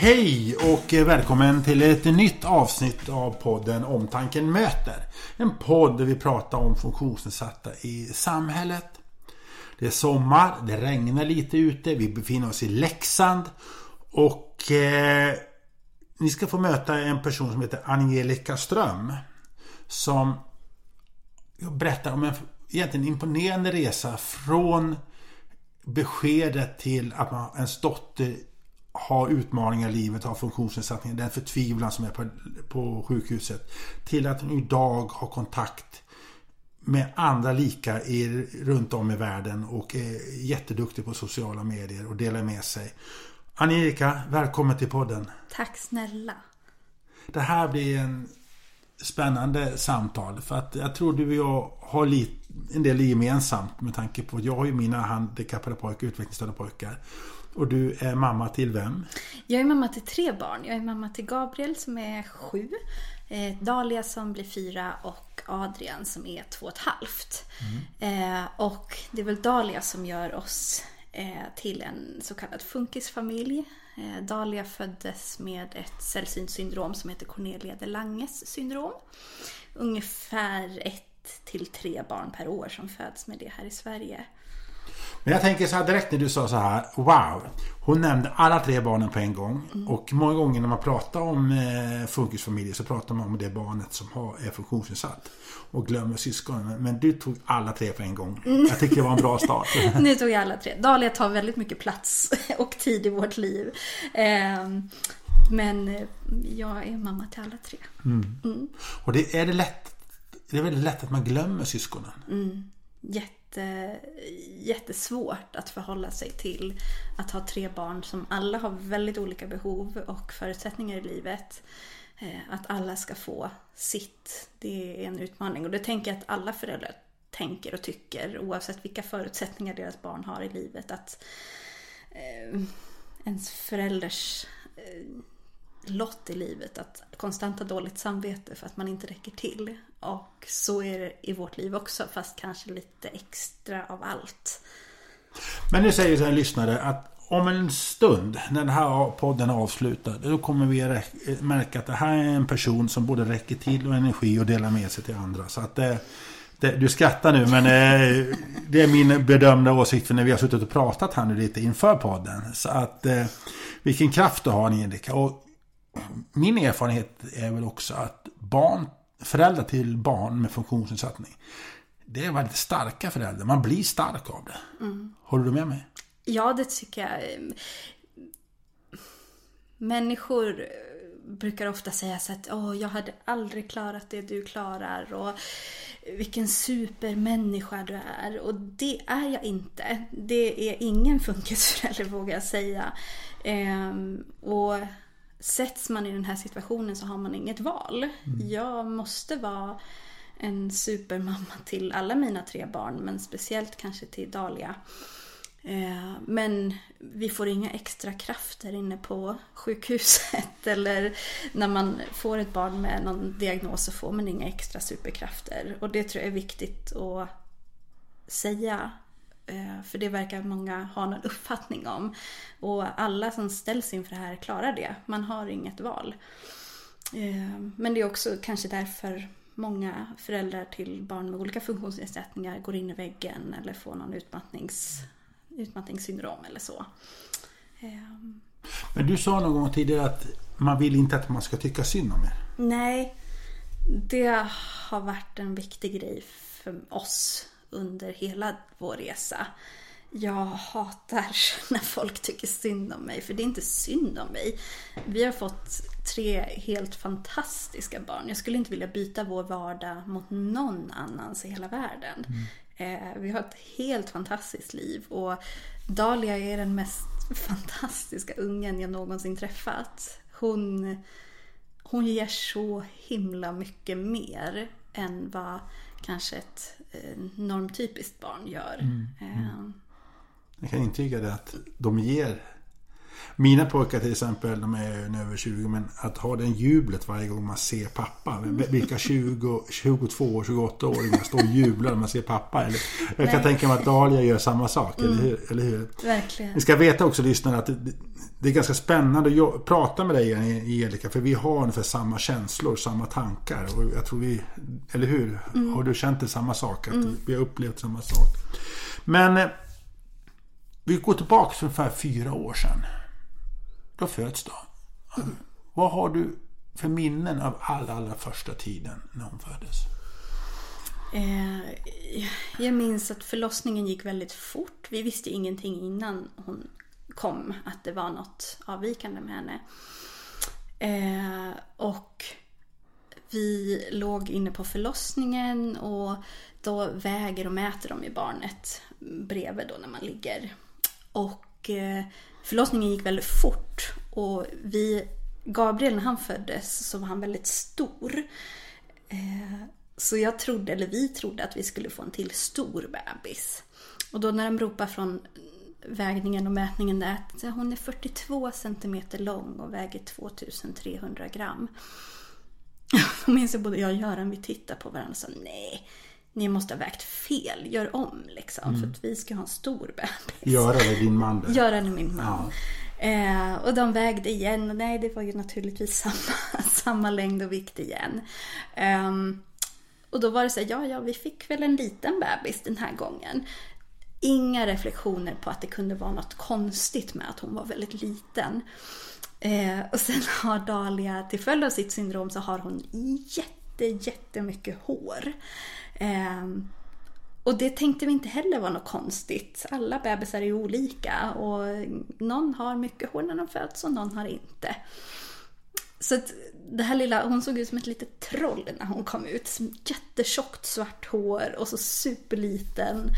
Hej och välkommen till ett nytt avsnitt av podden Omtanken möter. En podd där vi pratar om funktionsnedsatta i samhället. Det är sommar, det regnar lite ute, vi befinner oss i Leksand och eh, ni ska få möta en person som heter Angelica Ström som berättar om en egentligen imponerande resa från beskedet till att man, ens dotter har utmaningar i livet, har funktionsnedsättningar, den förtvivlan som är på, på sjukhuset. Till att hon idag har kontakt med andra lika i, runt om i världen och är jätteduktig på sociala medier och delar med sig. Angelica, välkommen till podden. Tack snälla. Det här blir en spännande samtal för att jag tror du och jag har lite, en del gemensamt med tanke på att jag har ju mina handikappade pojkar, utvecklingsstörda pojkar. Och du är mamma till vem? Jag är mamma till tre barn. Jag är mamma till Gabriel som är sju, eh, Dalia som blir fyra och Adrian som är två och ett halvt. Mm. Eh, och det är väl Dalia som gör oss eh, till en så kallad funkisfamilj. Eh, Dalia föddes med ett sällsynt syndrom som heter Cornelia de Langes syndrom. Ungefär ett till tre barn per år som föds med det här i Sverige. Men jag tänker så här direkt när du sa så här, wow. Hon nämnde alla tre barnen på en gång. Mm. Och många gånger när man pratar om eh, funkisfamiljer så pratar man om det barnet som har, är funktionsnedsatt. Och glömmer syskonen. Men du tog alla tre på en gång. Mm. Jag tycker det var en bra start. nu tog jag alla tre. Dahlia tar väldigt mycket plats och tid i vårt liv. Eh, men jag är mamma till alla tre. Mm. Mm. Och det är det lätt det är väldigt lätt att man glömmer syskonen. Mm. Jätte jätte, jättesvårt att förhålla sig till att ha tre barn som alla har väldigt olika behov och förutsättningar i livet. Eh, att alla ska få sitt, det är en utmaning. Och det tänker jag att alla föräldrar tänker och tycker oavsett vilka förutsättningar deras barn har i livet. Att eh, ens förälders eh, lott i livet att konstant ha dåligt samvete för att man inte räcker till. Och så är det i vårt liv också fast kanske lite extra av allt. Men nu säger en lyssnare att om en stund när den här podden är avslutad då kommer vi märka att det här är en person som både räcker till och energi och delar med sig till andra. Så att det, det, du skrattar nu men eh, det är min bedömda åsikt för när vi har suttit och pratat här nu lite inför podden. Så att eh, vilken kraft du har Angelica. Och min erfarenhet är väl också att barn, föräldrar till barn med funktionsnedsättning, det är väldigt starka föräldrar. Man blir stark av det. Mm. Håller du med mig? Ja, det tycker jag. Människor brukar ofta säga så att Åh, jag hade aldrig klarat det du klarar och vilken supermänniska du är. Och det är jag inte. Det är ingen funkisförälder vågar jag säga. Ehm, och sätts man i den här situationen så har man inget val. Mm. Jag måste vara en supermamma till alla mina tre barn men speciellt kanske till Dalia. Eh, men vi får inga extra krafter inne på sjukhuset eller när man får ett barn med någon diagnos så får man inga extra superkrafter. Och det tror jag är viktigt att säga för det verkar många ha någon uppfattning om. Och alla som ställs inför det här klarar det. Man har inget val. Eh, men det är också kanske därför många föräldrar till barn med olika funktionsnedsättningar går in i väggen eller får någon utmattnings, utmattningssyndrom eller så. Eh, Men du sa någon gång tidigare att man vill inte att man ska tycka synd om er. Nej, det har varit en viktig grej för oss under hela vår resa. Jag hatar när folk tycker synd om mig, för det är inte synd om mig. Vi har fått tre helt fantastiska barn. Jag skulle inte vilja byta vår vardag mot någon annans i hela världen. Mm. Eh, vi har ett helt fantastiskt liv och Dalia är den mest fantastiska ungen jag någonsin träffat. Hon, hon ger så himla mycket mer än vad kanske ett eh, normtypiskt barn gör. Mm. Mm. Jag kan intyga det att de ger Mina pojkar till exempel, de är nu över 20, men att ha den jublet varje gång man ser pappa. Vilka 20, 22 28-åringar står och jublar när man ser pappa? Eller, jag kan Nej. tänka mig att Dahlia gör samma sak, mm. eller, hur, eller hur? Verkligen. Ni ska veta också lyssnarna att det, det är ganska spännande att prata med dig Angelica, för vi har ungefär samma känslor, samma tankar. Och jag tror vi, eller hur? Mm. Har du känt det samma sak? Att mm. Vi har upplevt samma sak. Men eh, vi går tillbaka för ungefär fyra år sedan. Då föds då. Mm. Vad har du för minnen av allra, allra första tiden när hon föddes? Eh, jag minns att förlossningen gick väldigt fort. Vi visste ingenting innan hon kom att det var något avvikande med henne. Eh, och vi låg inne på förlossningen och då väger och mäter de ju barnet bredvid då när man ligger. Och eh, förlossningen gick väldigt fort och vi, Gabriel när han föddes så var han väldigt stor. Eh, så jag trodde, eller vi trodde att vi skulle få en till stor bebis. Och då när de ropar från vägningen och mätningen där att hon är 42 cm lång och väger 2300 gram. Då minns jag både jag och Göran, vi tittade på varandra och sa nej, ni måste ha vägt fel, gör om liksom. Mm. För att vi ska ha en stor bebis. Göran är din man? Är min man. Ja. Eh, och de vägde igen och nej, det var ju naturligtvis samma, samma längd och vikt igen. Eh, och då var det så här, ja, ja, vi fick väl en liten bebis den här gången inga reflektioner på att det kunde vara något konstigt med att hon var väldigt liten. Eh, och sen har Dahlia, till följd av sitt syndrom, så har hon jätte, jättemycket hår. Eh, och det tänkte vi inte heller var något konstigt. Alla bebisar är ju olika och någon har mycket hår när de föds och någon har inte. Så att det här lilla, hon såg ut som ett litet troll när hon kom ut. Jättetjockt svart hår och så superliten.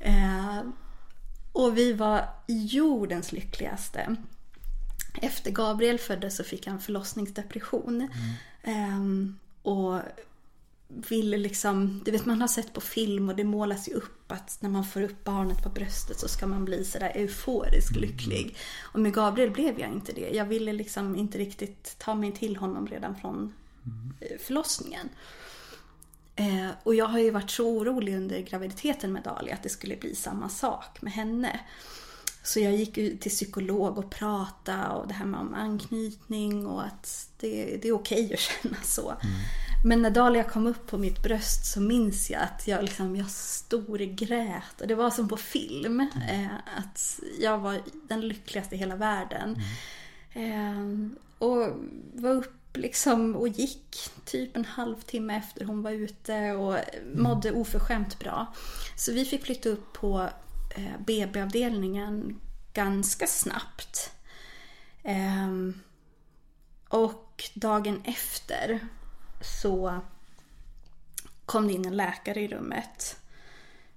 Eh, och vi var jordens lyckligaste. Efter Gabriel föddes så fick han förlossningsdepression. Mm. Eh, och ville liksom, du vet man har sett på film och det målas ju upp att när man får upp barnet på bröstet så ska man bli sådär euforisk mm. lycklig. Och med Gabriel blev jag inte det. Jag ville liksom inte riktigt ta mig till honom redan från mm. Eh, förlossningen. Eh, och jag har ju varit så orolig under graviditeten med Dali att det skulle bli samma sak med henne. Så jag gick ut till psykolog och pratade och det här med om anknytning och att det, det är okej okay att känna så. Mm. Men när Dahlia kom upp på mitt bröst så minns jag att jag, liksom, jag storgrät. Och det var som på film. Mm. Eh, att jag var den lyckligaste i hela världen. Mm. Eh, och var upp liksom och gick typ en halvtimme efter hon var ute och mådde oförskämt bra. Så vi fick flytta upp på eh, BB-avdelningen ganska snabbt. Eh, och dagen efter så kom det in en läkare i rummet.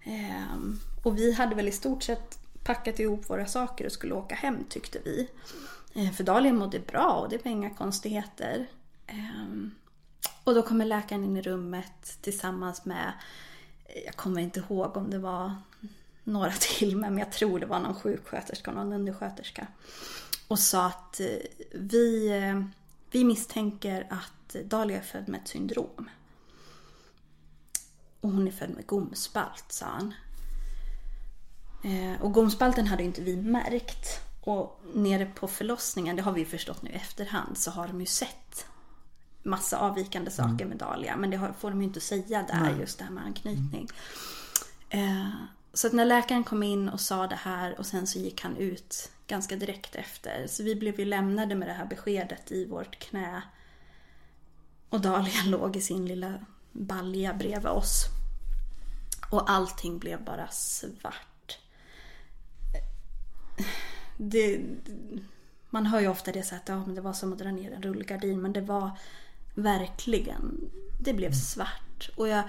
Ehm, och vi hade väl i stort sett packat ihop våra saker och skulle åka hem tyckte vi. Ehm, för Dahlia mådde bra och det var inga konstigheter. Ehm, och då kommer läkaren in i rummet tillsammans med, jag kommer inte ihåg om det var några till, men jag tror det var någon sjuksköterska och någon undersköterska. Och sa att eh, vi, eh, vi misstänker att Dahlia är född med ett syndrom. Och hon är född med gomspalt, sa han. Och gomspalten hade inte vi märkt. Och nere på förlossningen, det har vi förstått nu i efterhand, så har de ju sett massa avvikande saker mm. med Dahlia. Men det får de ju inte säga där, Nej. just det här med anknytning. Mm. Eh, så att när läkaren kom in och sa det här och sen så gick han ut ganska direkt efter. Så vi blev ju lämnade med det här beskedet i vårt knä. Och Dahlia låg i sin lilla balja bredvid oss. Och allting blev bara svart. Det, man hör ju ofta det så att ja, men det var som att dra ner en rullgardin. Men det var verkligen, det blev svart. Och jag,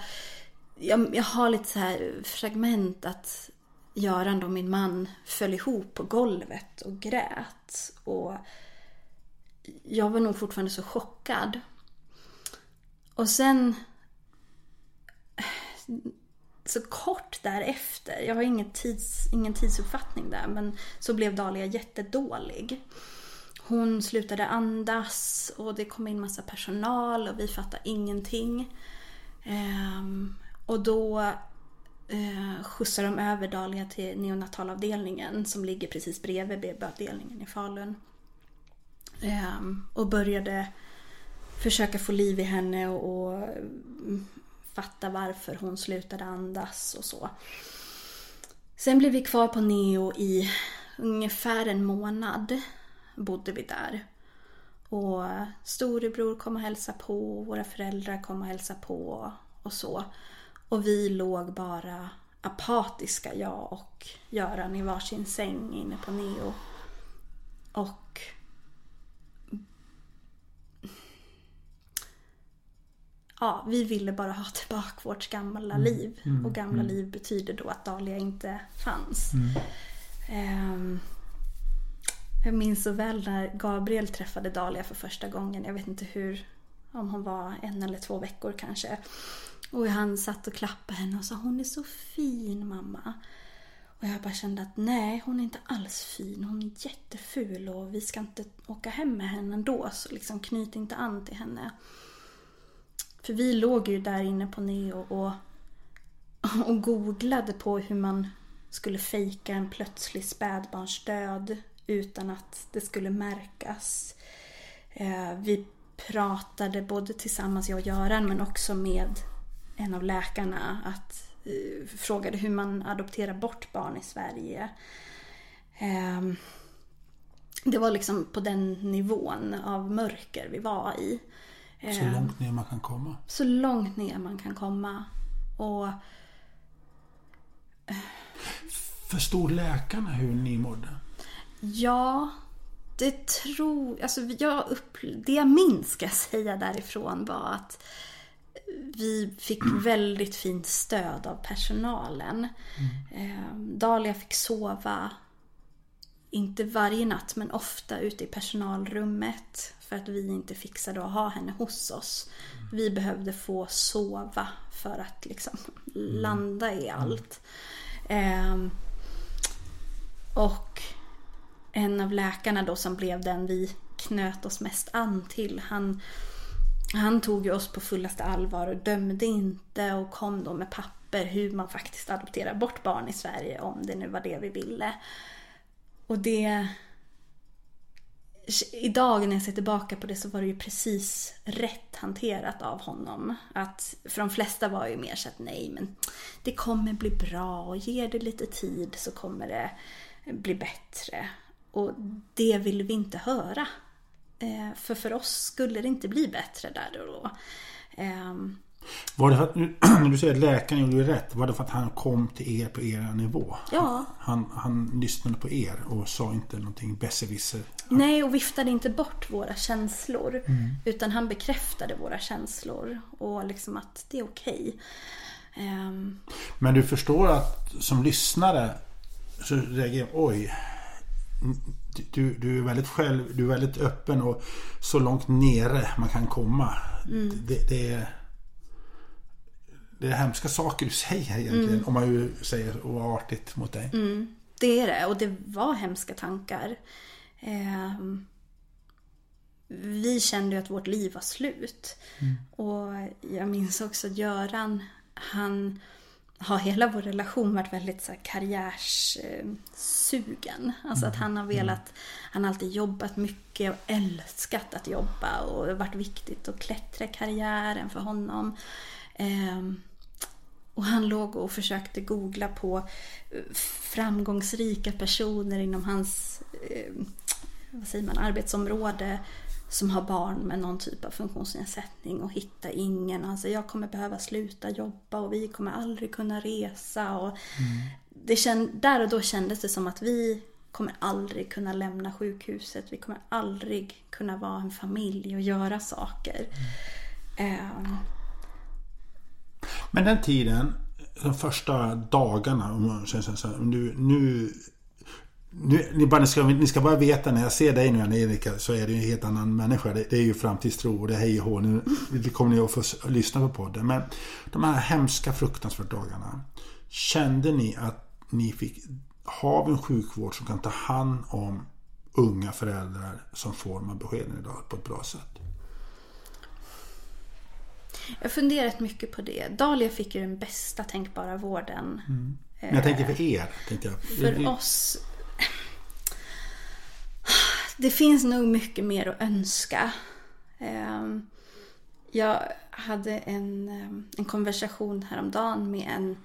jag, jag har lite så här fragment att Göran då, min man, föll ihop på golvet och grät. Och jag var nog fortfarande så chockad. Och sen så kort därefter, jag har ingen, tids, ingen tidsuppfattning där, men så blev Dahlia jättedålig. Hon slutade andas och det kom in massa personal och vi fattade ingenting. Ehm, och då eh, skjutsade de över Dahlia till neonatalavdelningen som ligger precis bredvid BB-avdelningen i Falun. Ehm, och började försöka få liv i henne och, och mm, fatta varför hon slutade andas och så. Sen blev vi kvar på Neo i ungefär en månad. Bodde vi där. Och storebror kom och hälsade på, våra föräldrar kom och hälsade på och så. Och vi låg bara apatiska, jag och Göran, i varsin säng inne på Neo. Och ja, vi ville bara ha tillbaka vårt gamla liv. Mm, Och gamla mm. liv betyder då att Dahlia inte fanns. Mm. Ehm, jag minns så väl när Gabriel träffade Dahlia för första gången. Jag vet inte hur, om hon var en eller två veckor kanske. Och han satt och klappade henne och sa hon är så fin mamma. Och jag bara kände att nej, hon är inte alls fin. Hon är jätteful och vi ska inte åka hem med henne ändå. Så liksom knyt inte an till henne. För vi låg ju där inne på Neo och, och googlade på hur man skulle fejka en plötslig spädbarnsdöd utan att det skulle märkas. Eh, vi pratade både tillsammans, jag och Göran, men också med en av läkarna. Att, eh, frågade hur man adopterar bort barn i Sverige. Ehm, det var liksom på den nivån av mörker vi var i. Så Eh, långt ner man kan komma. så långt ner man kan komma. Och Förstod läkarna hur ni mådde? ja, det tror... Alltså jag det jag minns ska jag säga därifrån var att vi fick väldigt fint stöd av personalen. Eh, Dahlia fick sova, inte varje natt men ofta ute i personalrummet. För att vi inte fixade att ha henne hos oss. Vi behövde få sova för att liksom landa i allt. Ehm, och en av läkarna då som blev den vi knöt oss mest an till. Han, han tog ju oss på fullaste allvar och dömde inte och kom då med papper hur man faktiskt adopterar bort barn i Sverige om det nu var det vi ville. Och det... Idag när jag ser tillbaka på det så var det ju precis rätt hanterat av honom. Att, för de flesta var ju mer så att nej men det kommer bli bra och ger det lite tid så kommer det bli bättre. Och det vill vi inte höra. Eh, för för oss skulle det inte bli bättre där och då. Ehm, var det för att, nu- när du säger att läkaren gjorde rätt, var det för att han kom till er på er nivå? Ja. Han, han lyssnade på er och sa inte någonting besserwisser. Nej, och viftade inte bort våra känslor. Utan han bekräftade våra känslor. Och liksom att det är okej. Ehm, Men du förstår att som lyssnare så reagerar oj. Du, du, är väldigt själv, du är väldigt öppen och så långt nere man kan komma. Det, det, är, det är hemska saker du säger egentligen. Om man ju säger oartigt mot dig. det är det. Och det var hemska tankar. Ehm, vi kände ju att vårt liv var slut. Och jag minns också Göran, han har hela vår relation varit väldigt så här karriärssugen. Alltså att han har velat, han har alltid jobbat mycket och älskat att jobba och varit viktigt att klättra karriären för honom. Ehm, och han låg och försökte googla på eh, framgångsrika personer inom hans eh, vad säger man, arbetsområde som har barn med någon typ av funktionsnedsättning och hitta ingen. Alltså jag kommer behöva sluta jobba och vi kommer aldrig kunna resa. Och det känd, där och då kändes det som att vi kommer aldrig kunna lämna sjukhuset. Vi kommer aldrig kunna vara en familj och göra saker. Ehm, men den tiden, de första dagarna, om man känner så här, nu, nu, nu, ni, bara, ni, ska, ni ska bara veta när jag ser dig nu Erika så är du en helt annan människa. Det, det är ju framtidstro och det är hej och hå. Nu det kommer ni att få lyssna på podden. Men de här hemska fruktansvärda dagarna. Kände ni att ni fick... ha en sjukvård som kan ta hand om unga föräldrar som får de här beskeden idag på ett bra sätt? Jag har funderat mycket på det. Dahlia fick ju den bästa tänkbara vården. Mm. Men jag tänker för er. Tänkte jag. För oss det finns nog mycket mer att önska. Ehm, jag hade en, ehm, en konversation häromdagen med en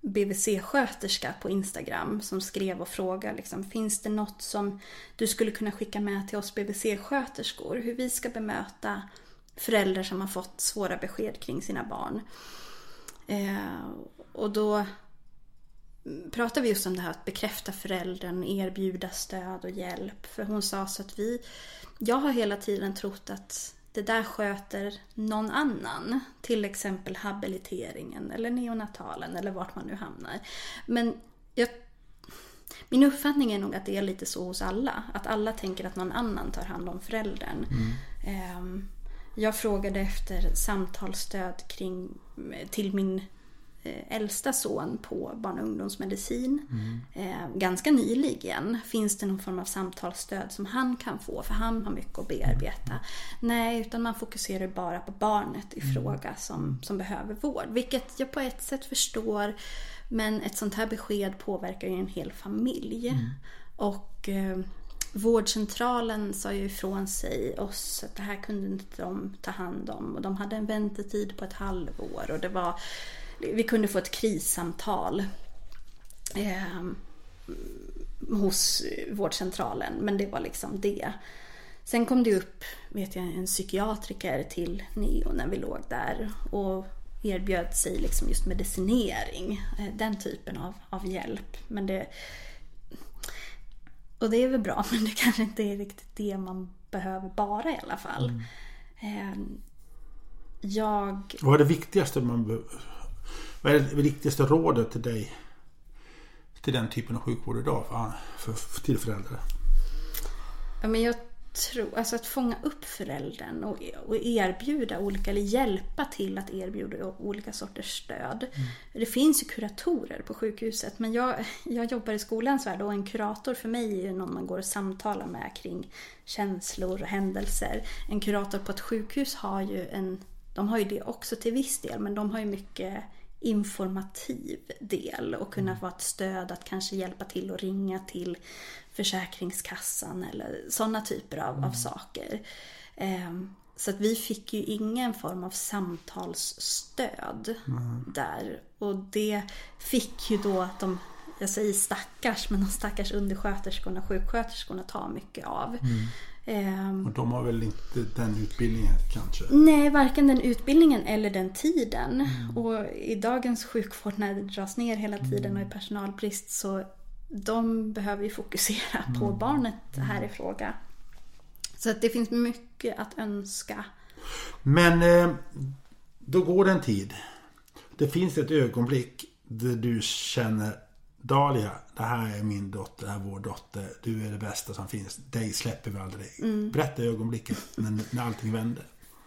BVC-sköterska på Instagram som skrev och frågade liksom, finns det något som du skulle kunna skicka med till oss BVC-sköterskor? Hur vi ska bemöta föräldrar som har fått svåra besked kring sina barn. Eh, och då pratar vi just om det här att bekräfta föräldern, erbjuda stöd och hjälp. För hon sa så att vi, jag har hela tiden trott att det där sköter någon annan. Till exempel habiliteringen eller neonatalen eller vart man nu hamnar. Men jag, min uppfattning är nog att det är lite så hos alla. Att alla tänker att någon annan tar hand om föräldern. Mm. Ehm, jag frågade efter samtalsstöd kring, till min Eh, äldsta son på barn och ungdomsmedicin. Mm. Eh, ganska nyligen. Finns det någon form av samtalsstöd som han kan få? För han har mycket att bearbeta. Nej, utan man fokuserar bara på barnet i mm. fråga som, som behöver vård. Vilket jag på ett sätt förstår. Men ett sånt här besked påverkar ju en hel familj. Mm. Och eh, Vårdcentralen sa ju ifrån sig oss att det här kunde inte de ta hand om. Och de hade en väntetid på ett halvår. Och det var vi kunde få ett krissamtal eh, hos vårdcentralen, men det var liksom det. Sen kom det upp, vet jag, en psykiatriker till Neo när vi låg där och erbjöd sig liksom just medicinering, eh, den typen av, av hjälp. Men det, och det är väl bra, men det kanske inte är riktigt det man behöver bara i alla fall. Mm. Eh, jag... Vad är det viktigaste man vad är det viktigaste rådet till dig? Till den typen av sjukvård idag för, för, för, till föräldrar? Ja, men jag tror, alltså att fånga upp föräldern och, och erbjuda olika, eller hjälpa till att erbjuda olika sorters stöd. Mm. Det finns ju kuratorer på sjukhuset men jag, jag jobbar i skolans värld och en kurator för mig är ju någon man går och samtalar med kring känslor och händelser. En kurator på ett sjukhus har ju en, de har ju det också till viss del men de har ju mycket informativ del och kunna mm. vara ett stöd att kanske hjälpa till och ringa till Försäkringskassan eller sådana typer av, mm. av saker. Um, så att vi fick ju ingen form av samtalsstöd mm. där. Och det fick ju då att de, jag säger stackars, men de stackars undersköterskorna och sjuksköterskorna tar mycket av. Mm. Ehm. Och de har väl inte den utbildningen kanske? Nej, varken den utbildningen eller den tiden. Mm. Och i dagens sjukvård när det dras ner hela tiden mm. och är personalbrist så de behöver ju fokusera mm. på barnet här i fråga. Så att det finns mycket att önska. Men eh, då går det en tid. Det finns ett ögonblick där du känner Dahlia, det här är min dotter, det här är vår dotter. Du är det bästa som finns. Dig släpper vi aldrig. Mm. Berätta ögonblicket när, när allting vände.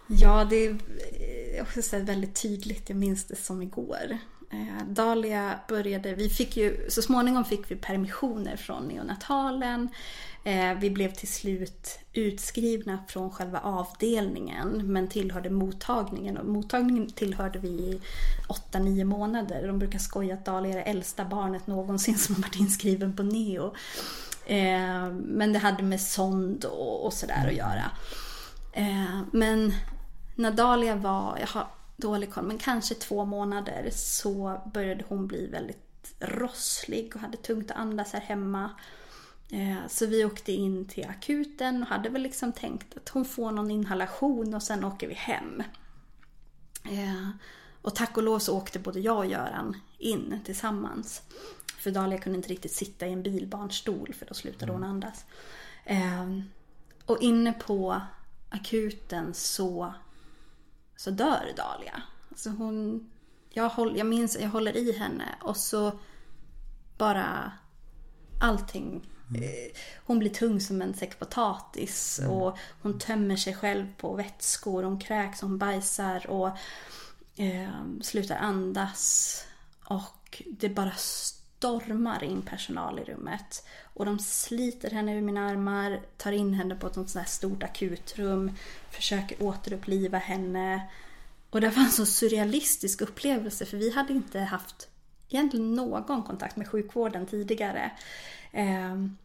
Ja, det är också väldigt tydligt. Jag minns det som igår. Eh, Dahlia började, vi fick ju, så småningom fick vi permissioner från neonatalen. Eh, vi blev till slut utskrivna från själva avdelningen men tillhörde mottagningen. Och mottagningen tillhörde vi i 8-9 månader. De brukar skoja att Dahlia är det äldsta barnet någonsin som har varit inskriven på neo. Eh, men det hade med sond och sådär att göra. Eh, men när Dahlia var, jag har dålig koll, men kanske två månader så började hon bli väldigt rosslig och hade tungt att andas här hemma. Eh, så vi åkte in till akuten och hade väl liksom tänkt att hon får någon inhalation och sen åker vi hem. Eh, och tack och lov så åkte både jag och Göran in tillsammans. För Dahlia kunde inte riktigt sitta i en bilbarnstol för då slutade hon andas. Eh, och inne på akuten så så dör Dahlia. Alltså hon, jag, håll, jag minns jag håller i henne och så bara allting eh, hon blir tung som en säck potatis och hon tömmer sig själv på vätskor, hon kräks, hon bajsar och eh, slutar andas. Och det bara stormar in personal i rummet. Och de sliter henne ur mina armar, tar in henne på ett sånt här stort akutrum, försöker återuppliva henne. Och det var en så surrealistisk upplevelse för vi hade inte haft egentligen någon kontakt med sjukvården tidigare. Ehm,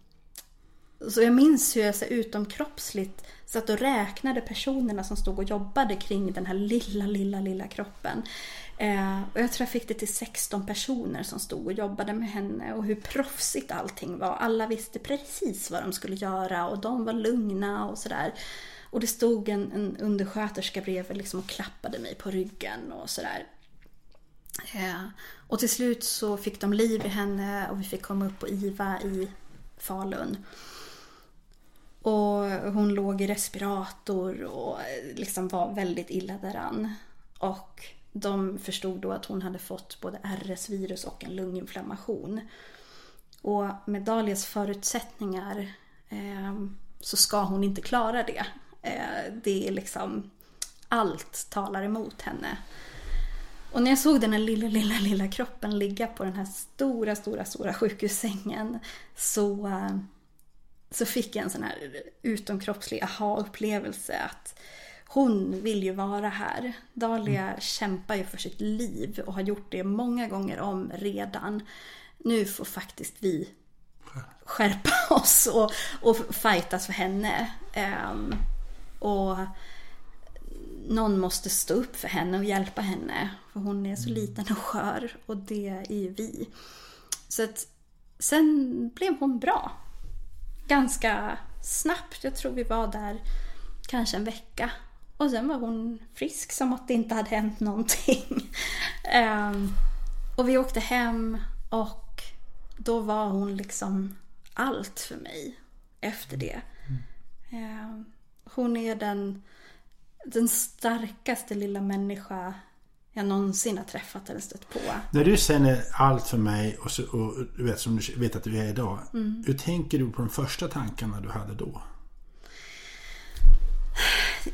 så jag minns hur jag så utomkroppsligt satt och räknade personerna som stod och jobbade kring den här lilla, lilla, lilla kroppen. Eh, och jag tror jag fick det till 16 personer som stod och jobbade med henne och hur proffsigt allting var. Alla visste precis vad de skulle göra och de var lugna och sådär. Och det stod en, en undersköterska bredvid liksom och klappade mig på ryggen och sådär. Eh, och till slut så fick de liv i henne och vi fick komma upp på IVA i Falun. Och hon låg i respirator och eh, liksom var väldigt illa däran. Och de förstod då att hon hade fått både RS-virus och en lunginflammation. Och med Dalias förutsättningar eh, så ska hon inte klara det. Eh, det är liksom allt talar emot henne. Och när jag såg den här lilla, lilla, lilla kroppen ligga på den här stora, stora, stora sjukhussängen så, så fick jag en sån här utomkroppslig aha-upplevelse att hon vill ju vara här. Dahlia mm. kämpar ju för sitt liv och har gjort det många gånger om redan. Nu får faktiskt vi skärpa oss och, och fightas för henne. Um, och någon måste stå upp för henne och hjälpa henne. För hon är så mm. liten och skör och det är ju vi. Så att sen blev hon bra. Ganska snabbt. Jag tror vi var där kanske en vecka. Och sen var hon frisk som att det inte hade hänt någonting. um, och vi åkte hem och då var hon liksom allt för mig efter det. Mm. Um, hon är den den starkaste lilla människa jag någonsin har träffat eller stött på. När du säger allt för mig och, så, och du vet som du vet att du är idag. Mm. Hur tänker du på de första tankarna du hade då?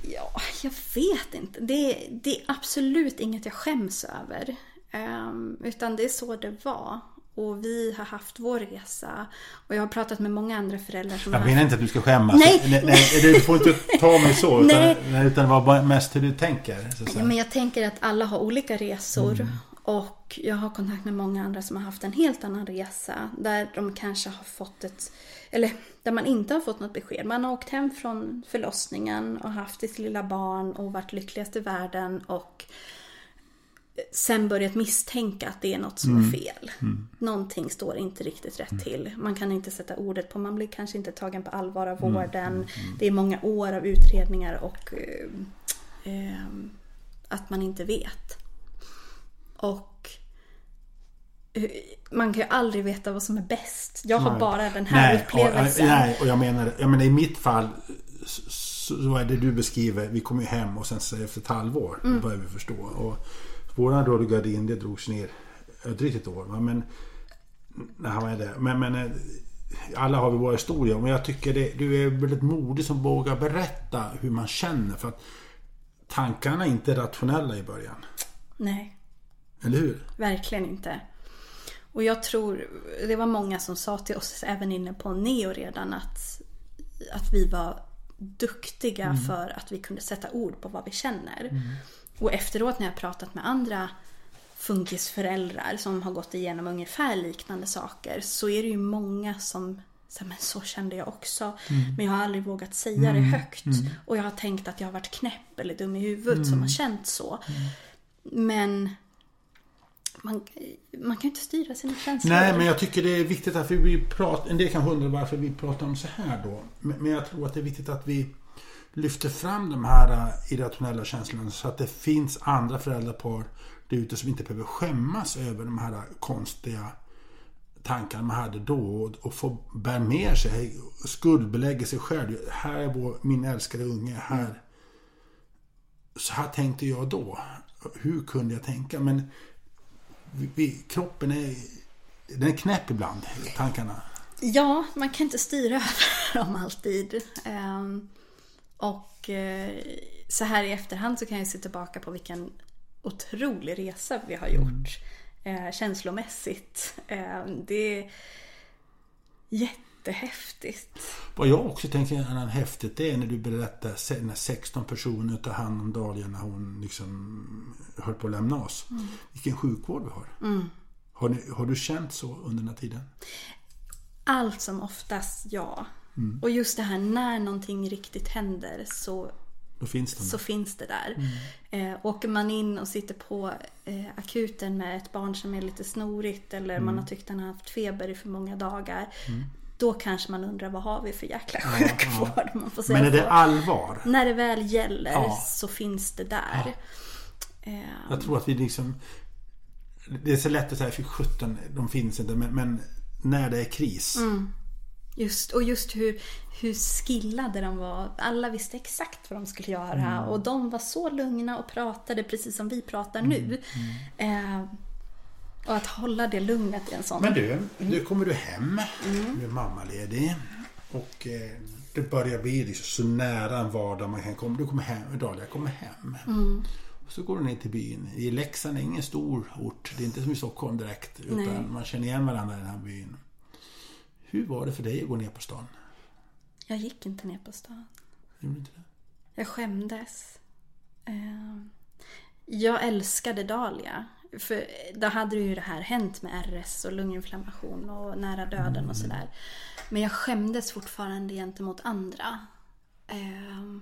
Ja, jag vet inte. Det, det är absolut inget jag skäms över. Um, utan det är så det var. Och vi har haft vår resa. Och jag har pratat med många andra föräldrar som Jag menar haft... inte att du ska skämmas. Nej, nej, nej. Du får inte ta mig så. Nej. Utan, utan det var bara mest hur du tänker. Ja, men jag tänker att alla har olika resor. Mm. Och jag har kontakt med många andra som har haft en helt annan resa. Där de kanske har fått ett... Eller där man inte har fått något besked. Man har åkt hem från förlossningen och haft sitt lilla barn och varit lyckligast i världen. Och sen börjat misstänka att det är något som mm. är fel. Mm. Någonting står inte riktigt rätt mm. till. Man kan inte sätta ordet på, man blir kanske inte tagen på allvar av mm. vården. Mm. Mm. Det är många år av utredningar och eh, eh, att man inte vet. Och eh, man kan ju aldrig veta vad som är bäst. Jag har nej. bara den här nej, upplevelsen. Och, nej, och jag menar, jag menar i mitt fall så är det du beskriver. Vi kommer ju hem och sen så efter ett halvår mm. börjar vi förstå. Och Våran rullgardin det drogs ner drygt ett år. Men, när han var där. Men, men eh, alla har vi våra historier. Men jag tycker det, du är väldigt modig som vågar berätta hur man känner. För att tankarna är inte rationella i början. Nej. Eller hur? Verkligen inte. Och jag tror, det var många som sa till oss även inne på Neo redan att, att vi var duktiga mm. för att vi kunde sätta ord på vad vi känner. Mm. Och efteråt när jag pratat med andra funkisföräldrar som har gått igenom ungefär liknande saker så är det ju många som säger men så kände jag också. Mm. Men jag har aldrig vågat säga det mm. högt. Mm. Och jag har tänkt att jag har varit knäpp eller dum i huvudet som har mm. känt så. Mm. Men man, man kan ju inte styra sina känslor. Nej, men jag tycker det är viktigt att vi pratar... En del kan undra varför vi pratar om så här då. Men jag tror att det är viktigt att vi lyfter fram de här äh, irrationella känslorna så att det finns andra föräldrapar där ute som inte behöver skämmas över de här äh, konstiga tankarna man hade då och få bära med sig, skuldbelägger sig själv. Här är vår, min älskade unge, här. Så här tänkte jag då. Hur kunde jag tänka? Men vi, kroppen är, den är knäpp ibland, tankarna. Ja, man kan inte styra över dem alltid. Um och eh, så här i efterhand så kan jag se tillbaka på vilken otrolig resa vi har gjort. Eh, känslomässigt. Ehm, det är jättehäftigt. Vad jag också tänker är häftigt det är när du berättar när 16 personer tar hand om Dahlia när hon liksom höll på att lämna oss. Mm. Vilken sjukvård vi har. Mm. Har, ni, har, du känt så under den här tiden? Allt som oftast ja. Mm. Och just det här när någonting riktigt händer så finns det, så finns det där. Mm. Eh, åker man in och sitter på eh, akuten med ett barn som är lite snorigt eller mm. man har tyckt att han har haft feber i för många dagar. Mm. Då kanske man undrar vad har vi för jäkla sjukvård? Ja, ja. Man får säga Men är det så. allvar? När det väl gäller ja. så finns det där. Eh, Jag tror att vi liksom Det är så lätt att säga för 17 de finns inte men, men när det är kris. Mm. Just, och just hur, hur skillade de var. Alla visste exakt vad de skulle göra. Mm. Och de var så lugna och pratade precis som vi pratar nu. Mm. mm. Eh, och att hålla det lugnet i en sån... Men du, nu kommer du hem. Mm. Du är mammaledig. Och eh, det börjar bli liksom så nära en vardag man kan komma. Du kommer hem, Dahlia kommer hem. Mm. Och så går du ner till byn. I Leksand är ingen stor ort. Det är inte som i Stockholm direkt. Utan Nej. man känner igen varandra i den här byn. Hur var det för dig att gå ner på stan? Jag gick inte ner på stan. Gjorde inte det? Jag skämdes. Ehm, jag älskade Dahlia. För då hade ju det här hänt med RS och lunginflammation och nära döden mm. och sådär. Men jag skämdes fortfarande gentemot andra. Eh,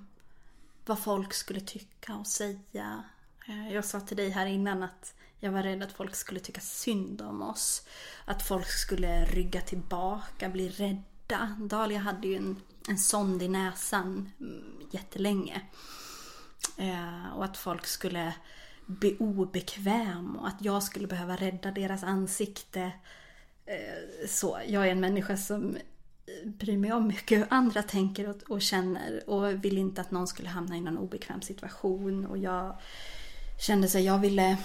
vad folk skulle tycka och säga. Eh, jag sa till dig här innan att jag var rädd att folk skulle tycka synd om oss. Att folk skulle rygga tillbaka, bli rädda. Dahlia hade ju en, en sond i näsan mm, jättelänge. Eh, och att folk skulle bli obekväm och att jag skulle behöva rädda deras ansikte. Eh, så, jag är en människa som eh, bryr mig om mycket hur andra tänker och, och, känner och vill inte att någon skulle hamna i någon obekväm situation och jag kände så jag ville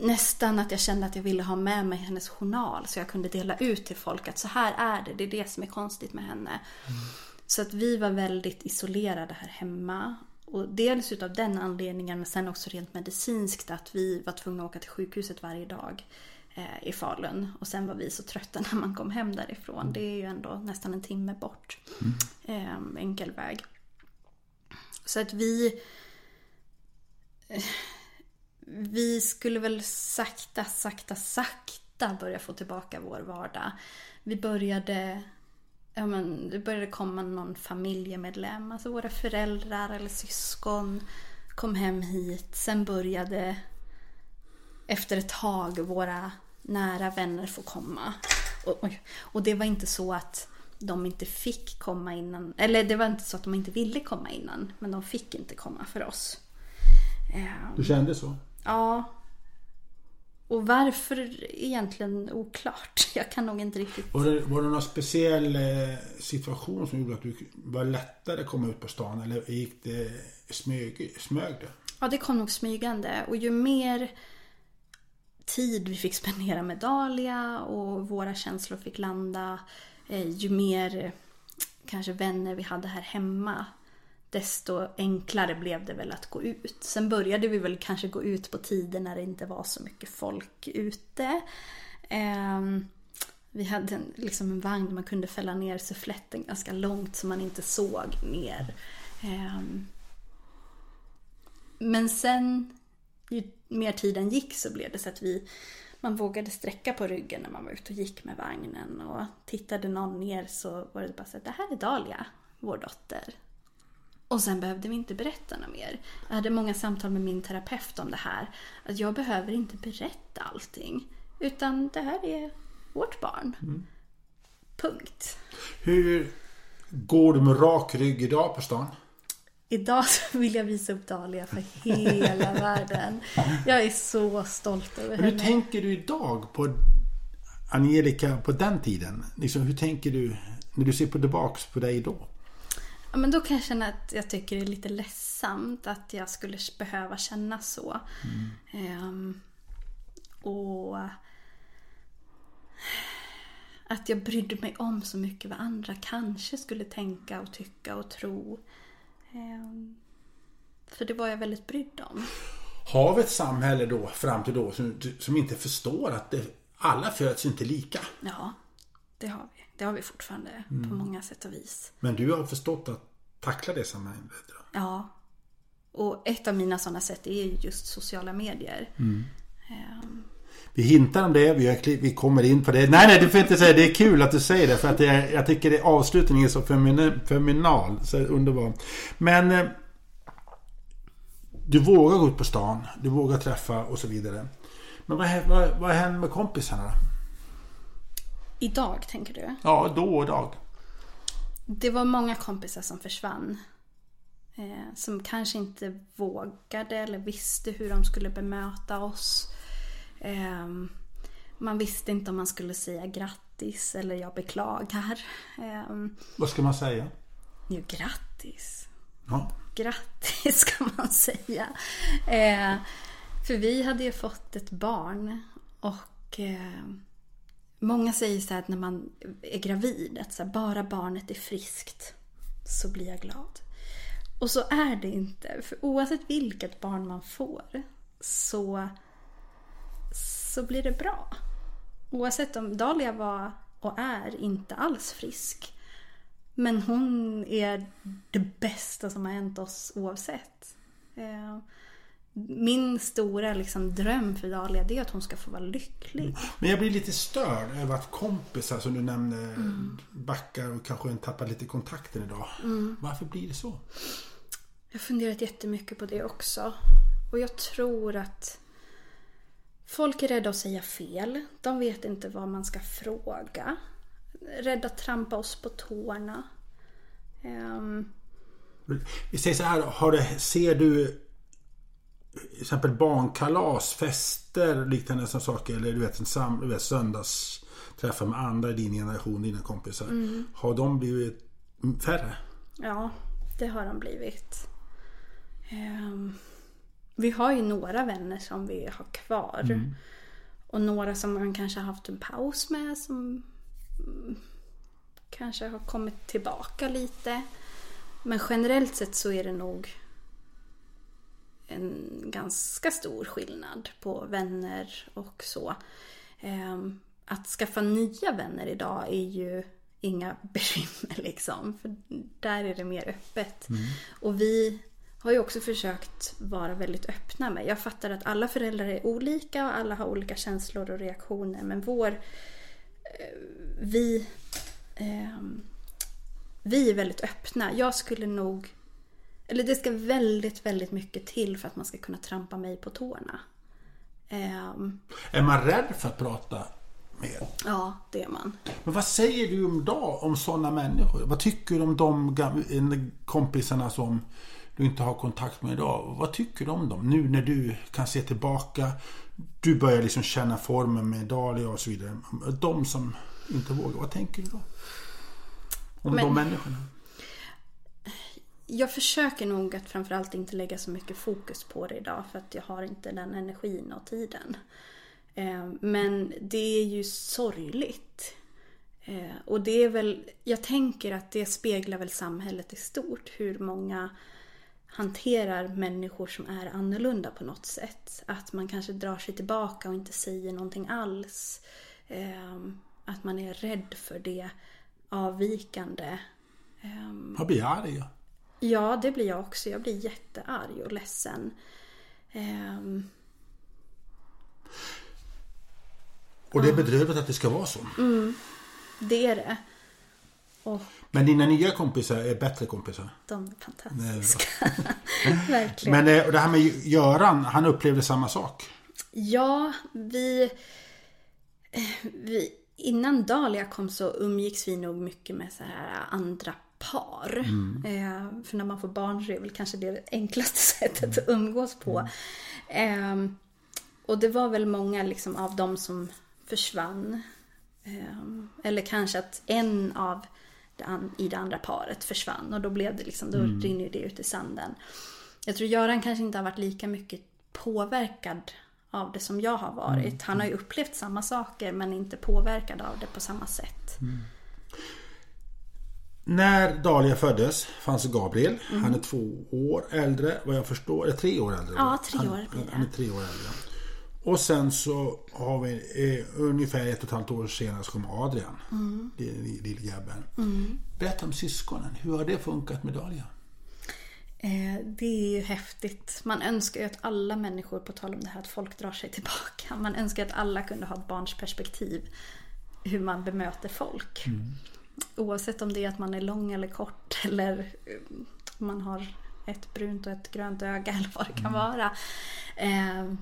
nästan att jag kände att jag ville ha med mig hennes journal så jag kunde dela ut till folk att så här är det, det är det som är konstigt med henne. Mm. Så att vi var väldigt isolerade här hemma och dels utav den anledningen men sen också rent medicinskt att vi var tvungna att åka till sjukhuset varje dag eh, i Falun. Och sen var vi så trötta när man kom hem därifrån. Mm. Det är ju ändå nästan en timme bort. Mm. Eh, enkel väg. Så att vi... Vi skulle väl sakta, sakta, sakta börja få tillbaka vår vardag. Vi började ja, men, det började komma någon familjemedlem, alltså våra föräldrar eller syskon kom hem hit. Sen började efter ett tag våra nära vänner få komma. Och, och det var inte så att de inte fick komma innan, eller det var inte så att de inte ville komma innan, men de fick inte komma för oss. Du kände så? Ja, och varför egentligen oklart. Jag kan nog inte riktigt... Var det, var det någon speciell eh, situation som gjorde att du var lättare att komma ut på stan? Eller gick det smög, smög det? Ja, det kom nog smygande. Och ju mer tid vi fick spendera med Dahlia och våra känslor fick landa, eh, ju mer kanske vänner vi hade här hemma desto enklare blev det väl att gå ut. Sen började vi väl kanske gå ut på tider när det inte var så mycket folk ute. Ehm, vi hade en, liksom en vagn där man kunde fälla ner suffletten ganska långt så man inte såg ner. Ehm, men sen, ju mer tiden gick så blev det så att vi man vågade sträcka på ryggen när man var ute och gick med vagnen. Och tittade någon ner så var det bara så att det här är Dalia, vår dotter. Och sen behövde vi inte berätta något mer. Jag hade många samtal med min terapeut om det här. Att jag behöver inte berätta allting. Utan det här är vårt barn. Mm. Punkt. Hur går du med rak rygg idag på stan? Idag vill jag visa upp Dahlia för hela världen. Jag är så stolt över henne. Hur tänker du idag på Angelica på den tiden? Liksom, hur tänker du när du ser på tillbaks på dig då? Ja, men då kan jag känna att jag tycker det är lite ledsamt att jag skulle behöva känna så. Mm. Um, och Att jag brydde mig om så mycket vad andra kanske skulle tänka och tycka och tro. Ehm, För det var jag väldigt brydd om. Har vi ett samhälle då, fram till då, som, som inte förstår att det, alla föds inte lika? Ja, det har vi. Det har vi fortfarande på många sätt och vis. Men du har förstått att tackla det samhället? då? Ja. Och ett av mina sådana sätt är ju just sociala medier. Ehm, Vi hintar om det, vi, vi kommer in på det. Nej, nej, du får inte säga det. är kul att du säger det. För att det jag tycker det, avslutningen är så femin, feminal. Så underbar. Men... eh, Du vågar gå ut på stan. Du vågar träffa och så vidare. Men vad, vad, vad händer med kompisarna? Idag, tänker du? Ja, då och dag. Det var många kompisar som försvann. Eh, som kanske inte vågade eller visste hur de skulle bemöta oss. Eh, man visste inte om man skulle säga grattis eller jag beklagar. Eh, Vad ska man säga? jo, grattis. Ja. Grattis kan man säga. Eh, för vi hade ju fått ett barn och eh, många säger så här att när man är gravid att så här, bara barnet är friskt så blir jag glad. Och så är det inte. För oavsett vilket barn man får så, så blir det bra. Oavsett om Dahlia var och är inte alls frisk. Men hon är det bästa som har hänt oss oavsett. Eh, min stora liksom dröm för Dahlia det är att hon ska få vara lycklig. Men jag blir lite störd över att kompisar som du nämnde backar och kanske tappar lite kontakten idag. Varför blir det så? Jag har funderat jättemycket på det också. Och jag tror att folk är rädda att säga fel. De vet inte vad man ska fråga. Rädda att trampa oss på tårna. Ehm, Vi säger så här, har det, ser du till exempel barnkalas, fester liknande sådana saker eller du vet en sam, du vet, söndagsträffar med andra i din generation, dina kompisar. Har de blivit färre? Ja, det har de blivit. Ehm, vi har ju några vänner som vi har kvar. Och några som man kanske har haft en paus med som mm, kanske har kommit tillbaka lite. Men generellt sett så är det nog en ganska stor skillnad på vänner och så. Ehm, Att skaffa nya vänner idag är ju inga bekymmer liksom. För där är det mer öppet. Och vi har ju också försökt vara väldigt öppna med. Jag fattar att alla föräldrar är olika och alla har olika känslor och reaktioner. Men vår... eh, Vi... ehm, vi är väldigt öppna. Jag skulle nog... Eller det ska väldigt, väldigt mycket till för att man ska kunna trampa mig på tårna. Ehm, Är man rädd för att prata mer? ja, det är man. Men vad säger du om dag om sådana människor? Vad tycker du om de kompisarna som du inte har kontakt med idag? Vad tycker du om dem nu när du kan se tillbaka? Du börjar liksom känna formen med Dahlia och så vidare. De som inte vågar, vad tänker du då? Om Men- de människorna? Jag försöker nog att framförallt inte lägga så mycket fokus på det idag för att jag har inte den energin och tiden. Eh, men det är ju sorgligt. Eh, och det är väl, jag tänker att det speglar väl samhället i stort. Hur många hanterar människor som är annorlunda på något sätt. Att man kanske drar sig tillbaka och inte säger någonting alls. Eh, att man är rädd för det avvikande. Man blir arg. Ja, det blir jag också. Jag blir jättearg och ledsen. Ehm, Och det är bedrövligt att det ska vara så. det är det. Och Men dina nya kompisar är bättre kompisar. de är Det är fantastiska. Verkligen. Men eh, och det här med Göran, han upplevde samma sak. Ja, vi, vi... Innan Dahlia kom så umgicks vi nog mycket med så här andra par. Eh, för när man får barn så är det väl kanske det enklaste sättet att umgås på. Eh, och det var väl många liksom av dem som försvann. Eh, eller kanske att en av det an- i det andra paret försvann och då blev det liksom, då rinner det ut i sanden. Jag tror Göran kanske inte har varit lika mycket påverkad av det som jag har varit. Han har ju upplevt samma saker men inte påverkad av det på samma sätt. När Dahlia föddes fanns Gabriel. Han är två år äldre vad jag förstår. Eller tre år äldre. Ja, tre han, år blir det. Han är tre år äldre. Och sen så har vi eh, ungefär ett och ett halvt år senare så kom Adrian. Mm. Lillgrabben. Mm. Berätta om syskonen. Hur har det funkat med Dahlia? Eh, det är ju häftigt. Man önskar ju att alla människor, på tal om det här att folk drar sig tillbaka. Man önskar att alla kunde ha ett barns perspektiv. Hur man bemöter folk. Mm. Oavsett om det är att man är lång eller kort eller eh, man har ett brunt och ett grönt öga eller vad det kan mm. vara. Eh,